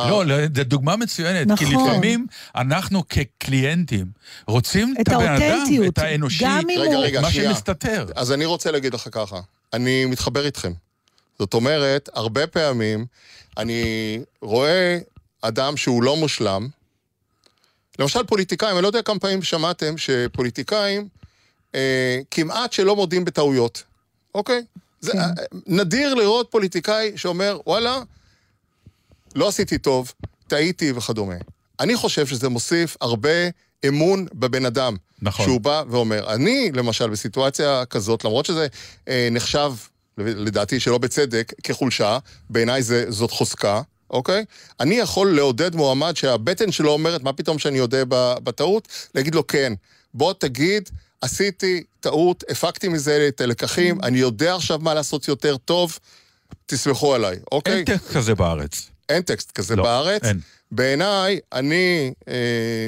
Speaker 2: לא, לא, זו דוגמה מצוינת, כי
Speaker 3: נכון.
Speaker 2: לפעמים אנחנו כקליינטים רוצים את
Speaker 3: את
Speaker 2: הבן אדם,
Speaker 3: האותנטיות,
Speaker 2: את האנושי,
Speaker 4: רגע. רגע,
Speaker 2: מה
Speaker 4: שנייה.
Speaker 2: שמסתתר.
Speaker 4: אז אני רוצה להגיד לך ככה, אני מתחבר איתכם. זאת אומרת, הרבה פעמים אני רואה אדם שהוא לא מושלם. למשל פוליטיקאים, אני לא יודע כמה פעמים שמעתם שפוליטיקאים, אה, כמעט שלא מודים בטעויות, אוקיי? זה
Speaker 3: כן.
Speaker 4: אה, נדיר לראות פוליטיקאי שאומר, וואלה, לא עשיתי טוב, טעיתי וכדומה. אני חושב שזה מוסיף הרבה אמון בבן אדם.
Speaker 2: נכון.
Speaker 4: שהוא בא ואומר, אני, למשל, בסיטואציה כזאת, למרות שזה אה, נחשב, לדעתי שלא בצדק, כחולשה, בעיניי זאת חוזקה, אוקיי? אני יכול לעודד מועמד שהבטן שלו אומרת, מה פתאום שאני אודה בטעות? להגיד לו, כן, בוא תגיד, עשיתי טעות, הפקתי מזה את הלקחים, אני יודע עכשיו מה לעשות יותר טוב, תסמכו עליי, אוקיי?
Speaker 2: אין טקסט כזה בארץ.
Speaker 4: אין טקסט כזה
Speaker 2: לא,
Speaker 4: בארץ.
Speaker 2: אין.
Speaker 4: בעיניי, אני אה,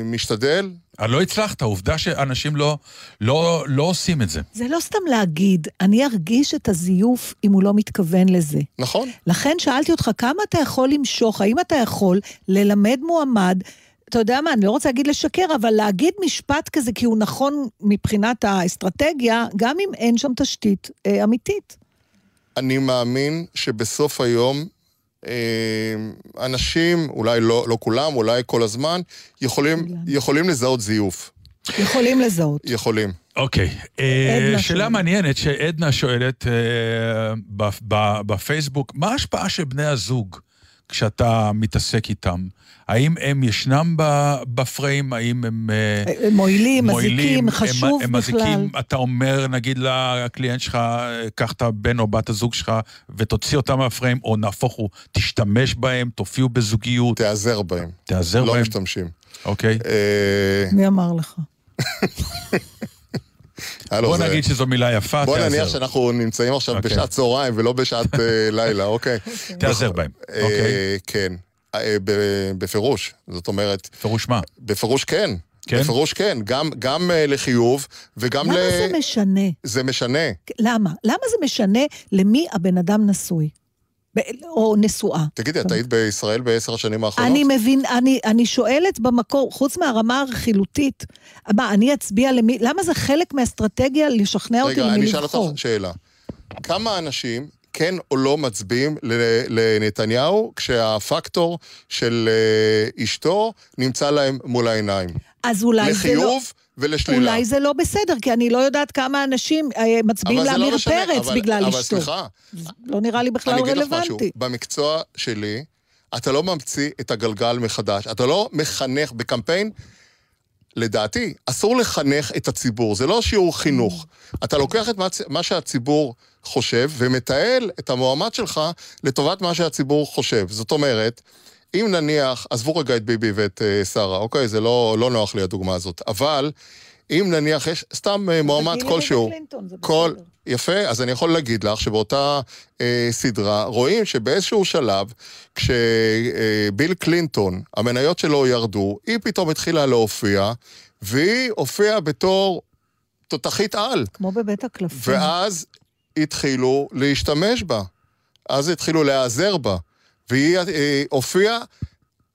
Speaker 4: משתדל,
Speaker 2: לא הצלחת, עובדה שאנשים לא, לא, לא עושים את זה.
Speaker 3: זה לא סתם להגיד, אני ארגיש את הזיוף אם הוא לא מתכוון לזה.
Speaker 4: נכון?
Speaker 3: לכן שאלתי אותך, כמה אתה יכול למשוך, האם אתה יכול ללמד מועמד, אתה יודע מה, אני לא רוצה להגיד לשקר, אבל להגיד משפט כזה כי הוא נכון מבחינת האסטרטגיה, גם אם אין שם תשתית אה, אמיתית.
Speaker 4: אני מאמין שבסוף היום אה, אנשים, אולי לא, לא כולם, אולי כל הזמן, יכולים. יכולים לזהות זיוף.
Speaker 3: יכולים לזהות.
Speaker 4: יכולים.
Speaker 2: אוקיי. אה, שאלה. מעניינת שעדנה שואלת אה, ב- ב- בפייסבוק, מה ההשפעה של בני הזוג כשאתה מתעסק איתם? האם הם ישנם ב- בפריים? האם הם... אה,
Speaker 3: אה, מועילים,
Speaker 2: מועילים,
Speaker 3: מזיקים, חשוב
Speaker 2: הם, הם
Speaker 3: בכלל.
Speaker 2: מזיקים, אתה אומר, נגיד לקליינט שלך, קח את הבן או בת הזוג שלך ותוציא אותם מהפריים, או נהפוך הוא, תשתמש בהם, תופיעו בזוגיות,
Speaker 4: תיעזר בהם.
Speaker 2: תיעזר
Speaker 4: לא
Speaker 2: בהם,
Speaker 4: משתמשים.
Speaker 2: אוקיי?
Speaker 4: אה,
Speaker 3: מי אמר לך?
Speaker 4: הלו,
Speaker 2: בוא
Speaker 4: זה-
Speaker 2: נגיד שזו מילה יפה,
Speaker 4: בוא
Speaker 2: תיעזר.
Speaker 4: נניח שאנחנו נמצאים עכשיו
Speaker 2: אוקיי.
Speaker 4: בשעת צהריים ולא בשעת אה, לילה, אוקיי?
Speaker 2: תיעזר בהם,
Speaker 4: אה,
Speaker 2: אוקיי?
Speaker 4: כן, אה, ב- בפירוש. זאת אומרת,
Speaker 2: פירוש מה?
Speaker 4: בפירוש כן.
Speaker 2: כן?
Speaker 4: בפירוש כן, גם, גם לחיוב וגם ל...
Speaker 3: למה זה משנה?
Speaker 4: זה משנה.
Speaker 3: למה? למה זה משנה למי הבן אדם נשוי? או נשואה?
Speaker 4: תגידי, את היית בישראל בעשר השנים האחרונות?
Speaker 3: אני מבין, אני, אני שואלת במקור, חוץ מהרמה הרכילותית, מה, אני אצביע למי, למה זה חלק מהאסטרטגיה לשכנע אותי
Speaker 4: רגע,
Speaker 3: למי
Speaker 4: אני אשאל
Speaker 3: לבחור?
Speaker 4: אותך שאלה. כמה אנשים כן או לא מצביעים לנתניהו כשהפקטור של אה, אשתו נמצא להם מול העיניים?
Speaker 3: אז אולי זה לא...
Speaker 4: לחיוב ולשלילה.
Speaker 3: אולי זה לא בסדר, כי אני לא יודעת כמה אנשים אה, מצביעים
Speaker 4: אבל לא
Speaker 3: לעמיר
Speaker 4: משנה,
Speaker 3: פרץ
Speaker 4: אבל-
Speaker 3: בגלל
Speaker 4: אבל
Speaker 3: אשתו.
Speaker 4: סליחה,
Speaker 3: לא נראה לי בכלל
Speaker 4: אני אגיד לך משהו.
Speaker 3: רלוונטי.
Speaker 4: במקצוע שלי, אתה לא ממציא את הגלגל מחדש. אתה לא מחנך בקמפיין. לדעתי, אסור לחנך את הציבור, זה לא שיעור חינוך. אתה לוקח את מה, מה שהציבור חושב ומתעל את המועמד שלך לטובת מה שהציבור חושב. זאת אומרת, אם נניח, עזבו רגע את ביבי ואת uh, שרה, אוקיי? זה לא, לא נוח לי הדוגמה הזאת, אבל אם נניח יש סתם uh, מועמד כלשהו, כל... יפה, אז אני יכול להגיד לך שבאותה אה, סדרה רואים שבאיזשהו שלב, כשביל קלינטון, המניות שלו ירדו, היא פתאום התחילה להופיע, והיא הופיעה בתור תותחית על.
Speaker 3: כמו בבית הקלפים.
Speaker 4: ואז התחילו להשתמש בה. אז התחילו להיעזר בה. והיא אה, הופיעה,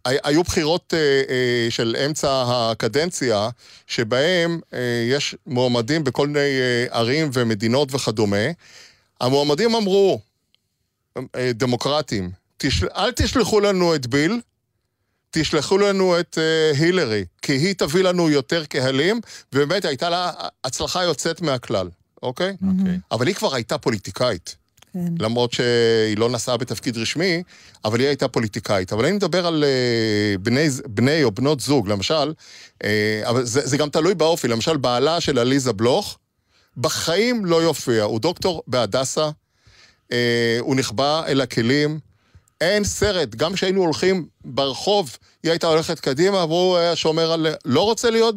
Speaker 4: הי- היו בחירות אה, אה, של אמצע הקדנציה, שבהם אה, יש מועמדים בכל מיני אה, ערים ומדינות וכדומה. המועמדים אמרו, אה, דמוקרטים, תשל... אל תשלחו לנו את ביל, תשלחו לנו את uh, הילרי, כי היא תביא לנו יותר קהלים, ובאמת הייתה לה הצלחה יוצאת מהכלל, אוקיי?
Speaker 2: אוקיי.
Speaker 4: אבל היא כבר הייתה פוליטיקאית.
Speaker 3: כן.
Speaker 4: למרות שהיא לא נשאה בתפקיד רשמי, אבל היא הייתה פוליטיקאית. אבל אני מדבר על אה, בני, בני או בנות זוג, למשל, אה, אבל זה, זה גם תלוי באופי. למשל, בעלה של עליזה בלוך, בחיים לא יופיע. הוא דוקטור בהדסה, אה, הוא נחבא אל הכלים. אין סרט, גם כשהיינו הולכים ברחוב, היא הייתה הולכת קדימה, והוא היה שומר על... לא רוצה להיות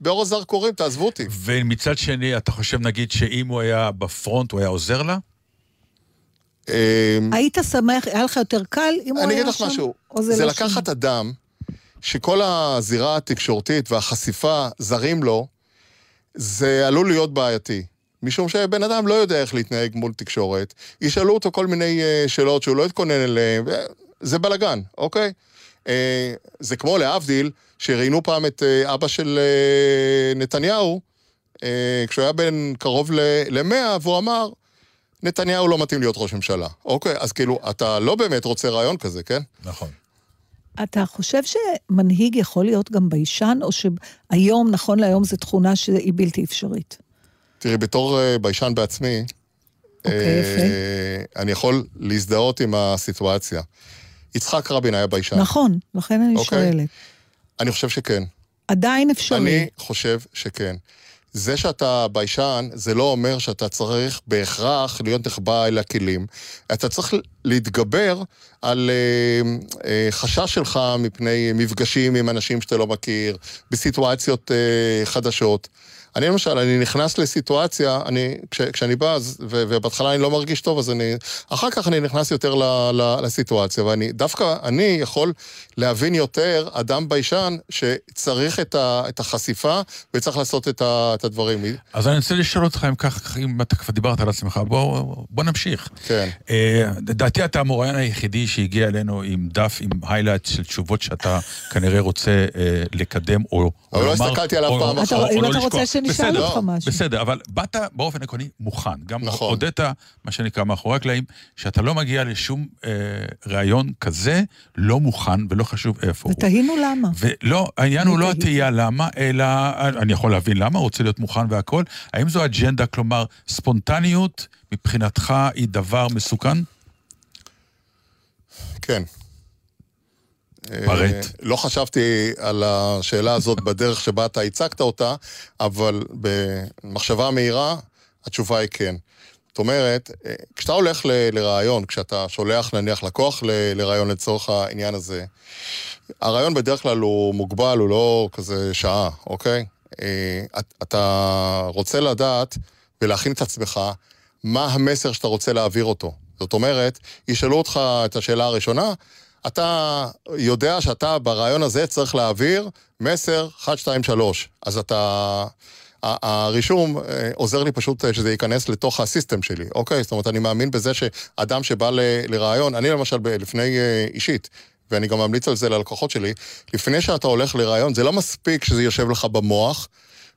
Speaker 4: באור הזרקורים, תעזבו אותי.
Speaker 2: ומצד שני, אתה חושב, נגיד, שאם הוא היה בפרונט, הוא היה עוזר לה?
Speaker 4: אה,
Speaker 3: היית שמח, היה לך יותר קל אם הוא
Speaker 4: אני
Speaker 3: היה
Speaker 4: אגיד לך
Speaker 3: שם?
Speaker 4: משהו, זה, זה
Speaker 3: לא
Speaker 4: לקחת
Speaker 3: שם?
Speaker 4: אדם שכל הזירה התקשורתית והחשיפה זרים לו, זה עלול להיות בעייתי. משום שבן אדם לא יודע איך להתנהג מול תקשורת, ישאלו אותו כל מיני uh, שאלות שהוא לא התכונן אליהן, זה בלאגן, אוקיי? אה, זה כמו להבדיל, שראיינו פעם את אה, אבא של נתניהו, כשהוא היה בן קרוב למאה, והוא אמר, נתניהו לא מתאים להיות ראש ממשלה. אוקיי, אז כאילו, אתה לא באמת רוצה ריאיון כזה, כן?
Speaker 2: נכון.
Speaker 3: אתה חושב שמנהיג יכול להיות גם ביישן, או שהיום, נכון להיום, זו תכונה שהיא בלתי אפשרית?
Speaker 4: תראי, בתור אה, ביישן בעצמי,
Speaker 3: אוקיי,
Speaker 4: אה,
Speaker 3: יפה.
Speaker 4: אני יכול להזדהות עם הסיטואציה. יצחק רבין היה ביישן.
Speaker 3: נכון, לכן אני
Speaker 4: אוקיי.
Speaker 3: שואלת.
Speaker 4: אני חושב שכן.
Speaker 3: עדיין אפשרי.
Speaker 4: אני חושב שכן. זה שאתה ביישן, זה לא אומר שאתה צריך בהכרח להיות נחבא אל הכלים. אתה צריך להתגבר על אה, אה, חשש שלך מפני מפגשים עם אנשים שאתה לא מכיר, בסיטואציות אה, חדשות. אני למשל, אני נכנס לסיטואציה, אני, כש, כשאני בא, אז, ו, ובהתחלה אני לא מרגיש טוב, אז אני... אחר כך אני נכנס יותר ל, ל, לסיטואציה, ואני, דווקא אני יכול להבין יותר אדם ביישן שצריך את, ה, את החשיפה וצריך לעשות את, ה, את הדברים.
Speaker 2: אז אני רוצה לשאול אותך, אם כך, אם אתה כבר דיברת על עצמך, בוא, בוא נמשיך.
Speaker 4: כן.
Speaker 2: אה, לדעתי אתה המרואיין היחידי שהגיע אלינו עם דף, עם highlight של תשובות שאתה כנראה רוצה אה, לקדם, או, או
Speaker 4: אבל לא הסתכלתי עליו
Speaker 2: או-
Speaker 4: פעם אחת.
Speaker 3: אם
Speaker 2: לא
Speaker 3: אתה. רוצה שנשאל
Speaker 2: בסדר,
Speaker 3: אותך משהו.
Speaker 2: בסדר, אבל באת באופן עקרוני מוכן. גם
Speaker 4: נכון.
Speaker 2: הודית, מה שנקרא, מאחורי הקלעים, שאתה לא מגיע לשום אה, ראיון כזה, לא מוכן ולא חשוב איפה הוא.
Speaker 3: ותהינו למה.
Speaker 2: ולא, העניין הוא לא. התהייה למה, אלא, אני יכול להבין למה, הוא רוצה להיות מוכן והכל. האם זו אג'נדה, כלומר, ספונטניות מבחינתך היא דבר מסוכן?
Speaker 4: כן.
Speaker 2: פרט.
Speaker 4: אה, לא חשבתי על השאלה הזאת בדרך שבה אתה הצגת אותה, אבל במחשבה מהירה, התשובה היא כן. זאת אומרת, אה, כשאתה הולך ל- לרעיון, כשאתה שולח נניח לקוח ל- לרעיון לצורך העניין הזה, הרעיון בדרך כלל הוא מוגבל, הוא לא כזה שעה, אוקיי? אה, את- אתה רוצה לדעת ולהכין את עצמך מה המסר שאתה רוצה להעביר אותו. זאת אומרת, ישאלו אותך את השאלה הראשונה, אתה יודע שאתה ברעיון הזה צריך להעביר מסר 1, 2, 3. אז אתה... הרישום אה, עוזר לי פשוט אה, שזה ייכנס לתוך הסיסטם שלי, אוקיי? זאת אומרת, אני מאמין בזה שאדם שבא לרעיון, אני למשל לפני אה, אישית, ואני גם ממליץ על זה ללקוחות שלי, לפני שאתה הולך לרעיון, זה לא מספיק שזה יושב לך במוח,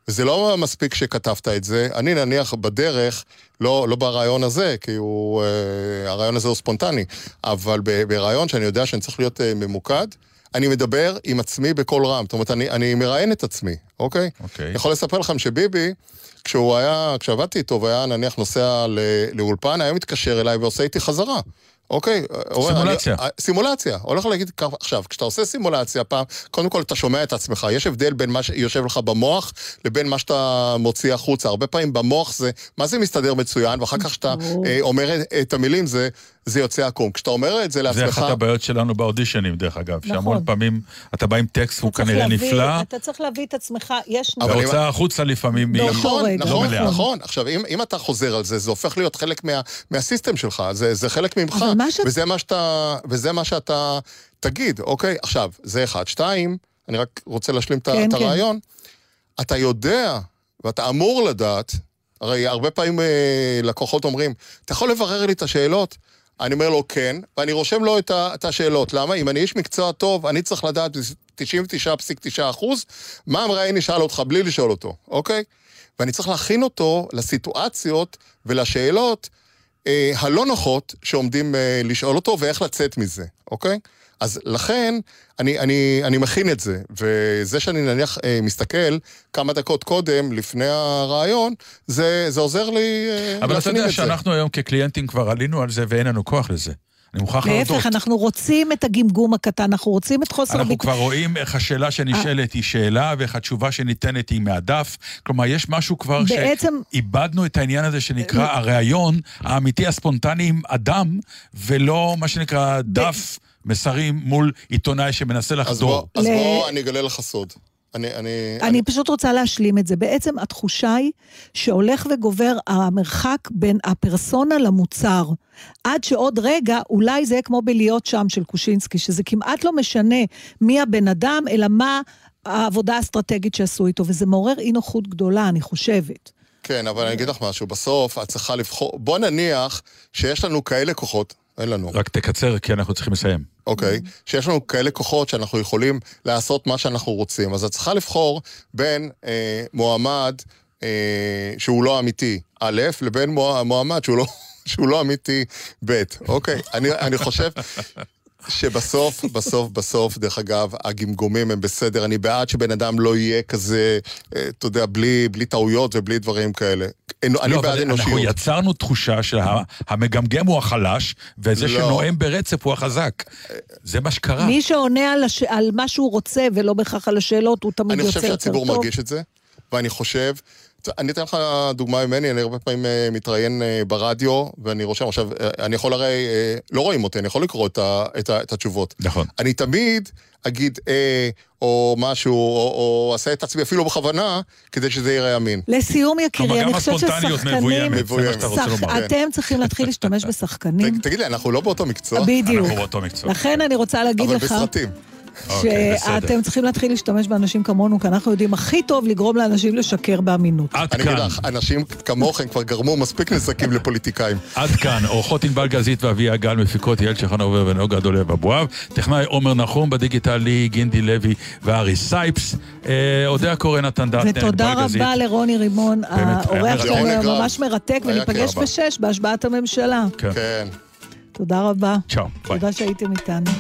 Speaker 4: וזה לא מספיק שכתבת את זה. אני נניח בדרך, לא, לא ברעיון הזה, כי הוא, אה, הרעיון הזה הוא ספונטני, אבל ברעיון שאני יודע שאני צריך להיות אה, ממוקד, אני מדבר עם עצמי בקול רם. זאת אומרת, אני, אני מראיין את עצמי, אוקיי?
Speaker 2: אוקיי.
Speaker 4: אני יכול לספר לכם שביבי, כשהוא היה, כשעבדתי איתו והיה נניח נוסע ל- לאולפן, היה מתקשר אליי ועושה איתי חזרה. אוקיי? אומר,
Speaker 2: סימולציה.
Speaker 4: אני, סימולציה. הולך להגיד ככה, עכשיו, כשאתה עושה סימולציה פעם, קודם כל אתה שומע את עצמך. יש הבדל בין מה שיושב לך במוח לבין מה שאתה מוציא החוצה. הרבה פעמים במוח זה, מה זה מסתדר מצוין, ואחר כך כשאתה. אה, אומר את המילים, זה, זה יוצא עקום. כשאתה אומר את זה
Speaker 2: זה
Speaker 4: לעצמך...
Speaker 2: אחת הבעיות שלנו באודישנים, דרך אגב.
Speaker 3: נכון.
Speaker 2: שהמון פעמים אתה בא עם טקסט והוא
Speaker 3: צריך
Speaker 2: כנראה
Speaker 3: להביא-
Speaker 2: נפלא,
Speaker 3: אתה צריך להביא את עצמך, יש...
Speaker 2: והוצאה החוצה לפעמים היא...
Speaker 4: נכון, נכון,
Speaker 2: לא מלאה.
Speaker 4: נכון. עכשיו, אם, אם אתה חוזר על זה, זה הופך להיות חלק מה, מהסיסטם שלך, זה, זה חלק ממך,
Speaker 3: מה שאת-
Speaker 4: וזה, מה שאתה, וזה מה שאתה תגיד, אוקיי? עכשיו, זה אחד. שתיים, אני רק רוצה להשלים
Speaker 3: כן,
Speaker 4: את
Speaker 3: כן.
Speaker 4: הרעיון. אתה יודע, ואתה אמור לדעת, הרי הרבה פעמים אה, לקוחות אומרים, אתה יכול לברר לי את השאלות? אני אומר לו כן, ואני רושם לו את, ה, את השאלות. למה? אם אני איש מקצוע טוב, אני צריך לדעת ב-99.9 אחוז מה המראיין ישאל אותך בלי לשאול אותו, אוקיי? ואני צריך להכין אותו לסיטואציות ולשאלות אה, הלא נוחות שעומדים אה, לשאול אותו ואיך לצאת מזה, אוקיי? אז לכן, אני, אני, אני מכין את זה, וזה שאני נניח אה, מסתכל כמה דקות קודם, לפני הרעיון, זה, זה עוזר לי אה,
Speaker 2: אבל אתה
Speaker 4: להפנים
Speaker 2: יודע
Speaker 4: את זה.
Speaker 2: שאנחנו היום כקליינטים כבר עלינו על זה ואין לנו כוח לזה. אני מוכרח להודות.
Speaker 3: להפך, אנחנו רוצים את הגמגום הקטן, אנחנו רוצים את חוסר
Speaker 2: אנחנו
Speaker 3: הביטחון.
Speaker 2: כבר רואים איך השאלה שנשאלת היא שאלה, ואיך התשובה שניתנת היא מהדף. כלומר, יש משהו כבר
Speaker 3: בעצם-
Speaker 2: שאיבדנו את העניין הזה שנקרא הריאיון האמיתי הספונטני עם אדם, ולא מה שנקרא דף מסרים מול עיתונאי שמנסה
Speaker 4: אז
Speaker 2: לחדור.
Speaker 4: בוא, אז
Speaker 3: ל-
Speaker 4: בוא אני אגלה לך סוד. אני, אני,
Speaker 3: אני פשוט רוצה להשלים את זה. בעצם התחושה היא שהולך וגובר המרחק בין הפרסונה למוצר. עד שעוד רגע, אולי זה יהיה כמו בלהיות שם של קושינסקי, שזה כמעט לא משנה מי הבן אדם, אלא מה העבודה האסטרטגית שעשו איתו, וזה מעורר אי נוחות גדולה, אני חושבת.
Speaker 4: כן, אבל אני אגיד לך משהו, בסוף את צריכה לבחור, בוא נניח שיש לנו כאלה כוחות, אין לנו,
Speaker 2: רק תקצר, כי אנחנו צריכים לסיים.
Speaker 4: אוקיי? שיש לנו כאלה כוחות שאנחנו יכולים לעשות מה שאנחנו רוצים. אז את צריכה לבחור בין אה, מועמד אה, שהוא לא אמיתי, א', לבין מוע- מועמד שהוא לא, שהוא לא אמיתי, ב', אוקיי? אני, אני חושב... שבסוף, בסוף, בסוף, דרך אגב, הגמגומים הם בסדר. אני בעד שבן אדם לא יהיה כזה, אה, אתה יודע, בלי, בלי טעויות ובלי דברים כאלה. אני
Speaker 2: לא,
Speaker 4: בעד
Speaker 2: אבל אנחנו
Speaker 4: אנושיות.
Speaker 2: יצרנו תחושה שהמגמגם הוא החלש, וזה
Speaker 4: לא.
Speaker 2: שנואם ברצף הוא החזק. זה מה שקרה.
Speaker 3: מי שעונה על, הש... על מה שהוא רוצה ולא בהכרח על השאלות, הוא תמיד
Speaker 4: אני
Speaker 3: יוצא
Speaker 4: חושב
Speaker 3: יותר טוב.
Speaker 4: שהציבור מרגיש את זה, ואני חושב... אני אתן לך דוגמה ממני, אני הרבה פעמים אה, מתראיין אה, ברדיו, ואני רושם עכשיו, אה, אני יכול הרי, לא רואים אותי, אני יכול לקרוא את, ה, את, ה, את התשובות.
Speaker 2: נכון.
Speaker 4: אני תמיד אגיד אה, או משהו, או, או אעשה את עצמי אפילו בכוונה, כדי שזה ייראה אמין.
Speaker 3: לסיום, יקירי,
Speaker 2: כלומר,
Speaker 3: אני
Speaker 2: גם
Speaker 3: חושבת
Speaker 2: הספונטניות
Speaker 3: ששחקנים...
Speaker 2: מבוימת, זה מה שאתה רוצה
Speaker 3: שח-
Speaker 2: לומר.
Speaker 3: אתם צריכים להתחיל להשתמש בשחקנים.
Speaker 4: תגיד לי, אנחנו לא באותו מקצוע?
Speaker 3: בדיוק.
Speaker 2: אנחנו באותו מקצוע.
Speaker 3: לכן אני רוצה להגיד
Speaker 4: אבל
Speaker 3: לך...
Speaker 4: בסרטים.
Speaker 2: אוקיי.
Speaker 3: שאתם צריכים להתחיל להשתמש באנשים כמונו, כי אנחנו יודעים הכי טוב לגרום לאנשים לשקר באמינות.
Speaker 4: אני אגיד
Speaker 2: כאן,
Speaker 4: לך, אנשים כמוכם כבר גרמו מספיק נזקים לפוליטיקאים.
Speaker 2: עד כאן, עורכות ענבל גזית ואביה גל, מפיקות יעל שחנובר ונוגה דולב אבואב, טכנאי עומר נחום, בדיגיטלי גינדי לוי וארי סייפס, אה, תודה לקורא נתן דטנר,
Speaker 3: ותודה
Speaker 2: ענבל גזית.
Speaker 3: רבה לרוני רימון, האורח
Speaker 2: מרתק.
Speaker 3: שלנו. ממש מרתק, וניפגש. בשש בהשבעת הממשלה.
Speaker 2: כן.
Speaker 4: כן.
Speaker 3: תודה רבה.
Speaker 2: צ'או, ביי.
Speaker 3: תודה שהייתם איתנו.